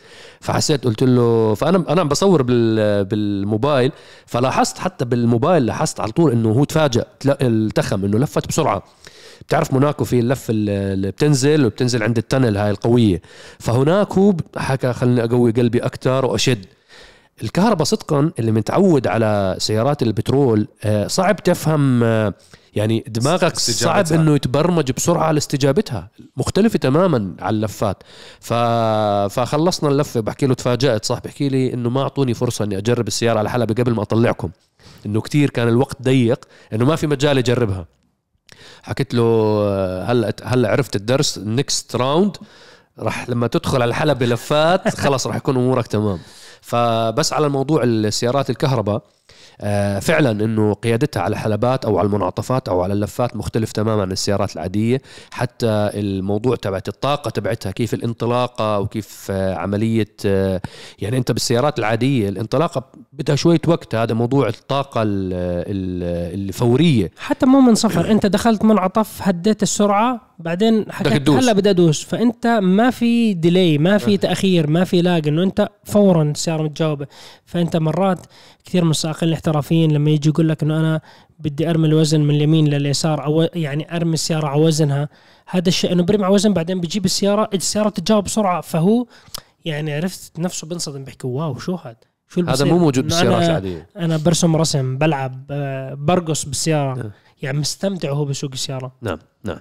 فحسيت قلت له فأنا أنا عم بصور بال بالموبايل فلاحظت حتى بالموبايل لاحظت على طول إنه هو تفاجأ تلا- التخم إنه لفت بسرعة. بتعرف موناكو في اللف اللي بتنزل وبتنزل عند التنل هاي القوية. فهناك هو حكى خليني أقوي قلبي أكثر وأشد. الكهرباء صدقا اللي متعود على سيارات البترول آه، صعب تفهم آه، يعني دماغك. صعب إنه يتبرمج بسرعة على استجابتها. مختلفة تماما على اللفات. ف... فخلصنا اللفة. بحكي له تفاجأت. صح بحكي لي إنه ما أعطوني فرصة إني أجرب السيارة على حلبة قبل ما أطلعكم. إنه كتير كان الوقت ضيق. إنه ما في مجال اجربها حكيت له آه، هلا هلا عرفت الدرس. next round راح لما تدخل على الحلبة لفات خلص راح يكون أمورك تمام. فبس على الموضوع السيارات الكهرباء فعلا إنه قيادتها على الحلبات أو على المنعطفات أو على اللفات مختلف تماما عن السيارات العادية. حتى الموضوع تبعت الطاقة تبعتها كيف الانطلاقة وكيف آه، عملية آه، يعني أنت بالسيارات العادية الانطلاقة بدها شوية وقت. هذا موضوع الطاقة ال- ال- الفوريه حتى مو من صفر. أنت دخلت منعطف هديت السرعة بعدين حكيت. هلا بدي أدوس. فأنت ما في ديلي ما في تأخير ما في لاج إنه أنت فورا السيارة متجاوبة. فأنت مرات كثير من السائقين الاحترافيين لما يجي يقول لك إنه أنا بدي أرمي الوزن من اليمين لليسار أو يعني أرمي السيارة على وزنها. هذا الشيء إنه برمي على وزن بعدين بيجيب السيارة السيارة تتجاوب بسرعة. فهو يعني عرفت نفسه بنصدم بحكي واو شو هذا؟ شو هذا؟ مو موجود بالسيارات أنا- العادية. أنا برسم رسم بلعب آه، برقص بالسيارة. أه. يعني مستمتع وهو بسوق السيارة. نعم. نعم.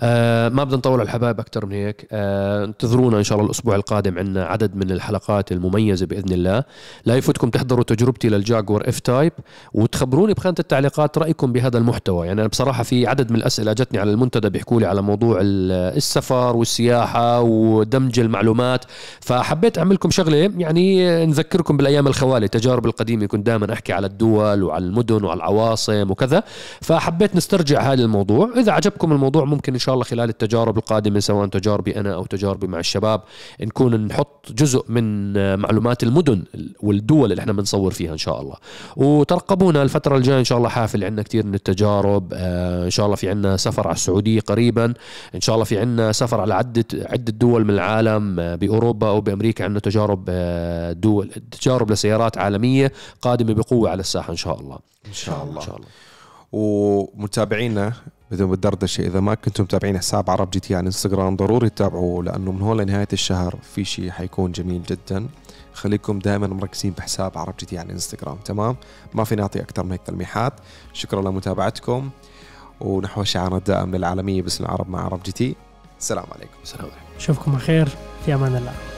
آه ما بدنا نطول على الحبايب أكثر من هيك. آه انتظرونا إن شاء الله الأسبوع القادم عندنا عدد من الحلقات المميزة بإذن الله. لا يفوتكم تحضروا تجربتي لل Jaguar F-Type وتخبروني بخانة التعليقات رأيكم بهذا المحتوى. يعني أنا بصراحة في عدد من الأسئلة جتني على المنتدى بيحكوا لي على موضوع ال- السفر والسياحة ودمج المعلومات. فحبيت أعمل لكم شغلة يعني نذكركم بالأيام الخوالي. التجارب القديمة كنت دائما أحكي على الدول وعلى المدن وعلى العواصم وكذا. فحبيت نسترجع هذا الموضوع. إذا عجبكم الموضوع ممكن إن شاء الله خلال التجارب القادمة سواء تجاربي أنا أو تجاربي مع الشباب نكون نحط جزء من معلومات المدن والدول اللي إحنا بنصور فيها إن شاء الله. وترقبونا الفترة الجاية إن شاء الله حافل عندنا كثير من التجارب آه، إن شاء الله في عندنا سفر على السعودية قريبا إن شاء الله في عندنا سفر على عدة عدة دول من العالم آه، بأوروبا أو بأمريكا عندنا تجارب آه، دول تجارب لسيارات عالمية قادمة بقوة على الساحة إن شاء الله. إن شاء الله. إن شاء الله. ومتابعينا بدون الدردشة إذا ما كنتم متابعين حساب عرب جي تي على انستغرام ضروري تتابعوه لأنه من هون لنهاية الشهر في شيء حيكون جميل جدا. خليكم دائما مركزين بحساب عرب جي تي على الإنستغرام. تمام؟ ما في نعطي أكثر من هيك تلميحات. شكرا لمتابعتكم ونحن شعارنا الدائم للعالمية باسم العرب مع عرب جي تي السلام عليكم السلام عليكم. اشوفكم على خير. في أمان الله.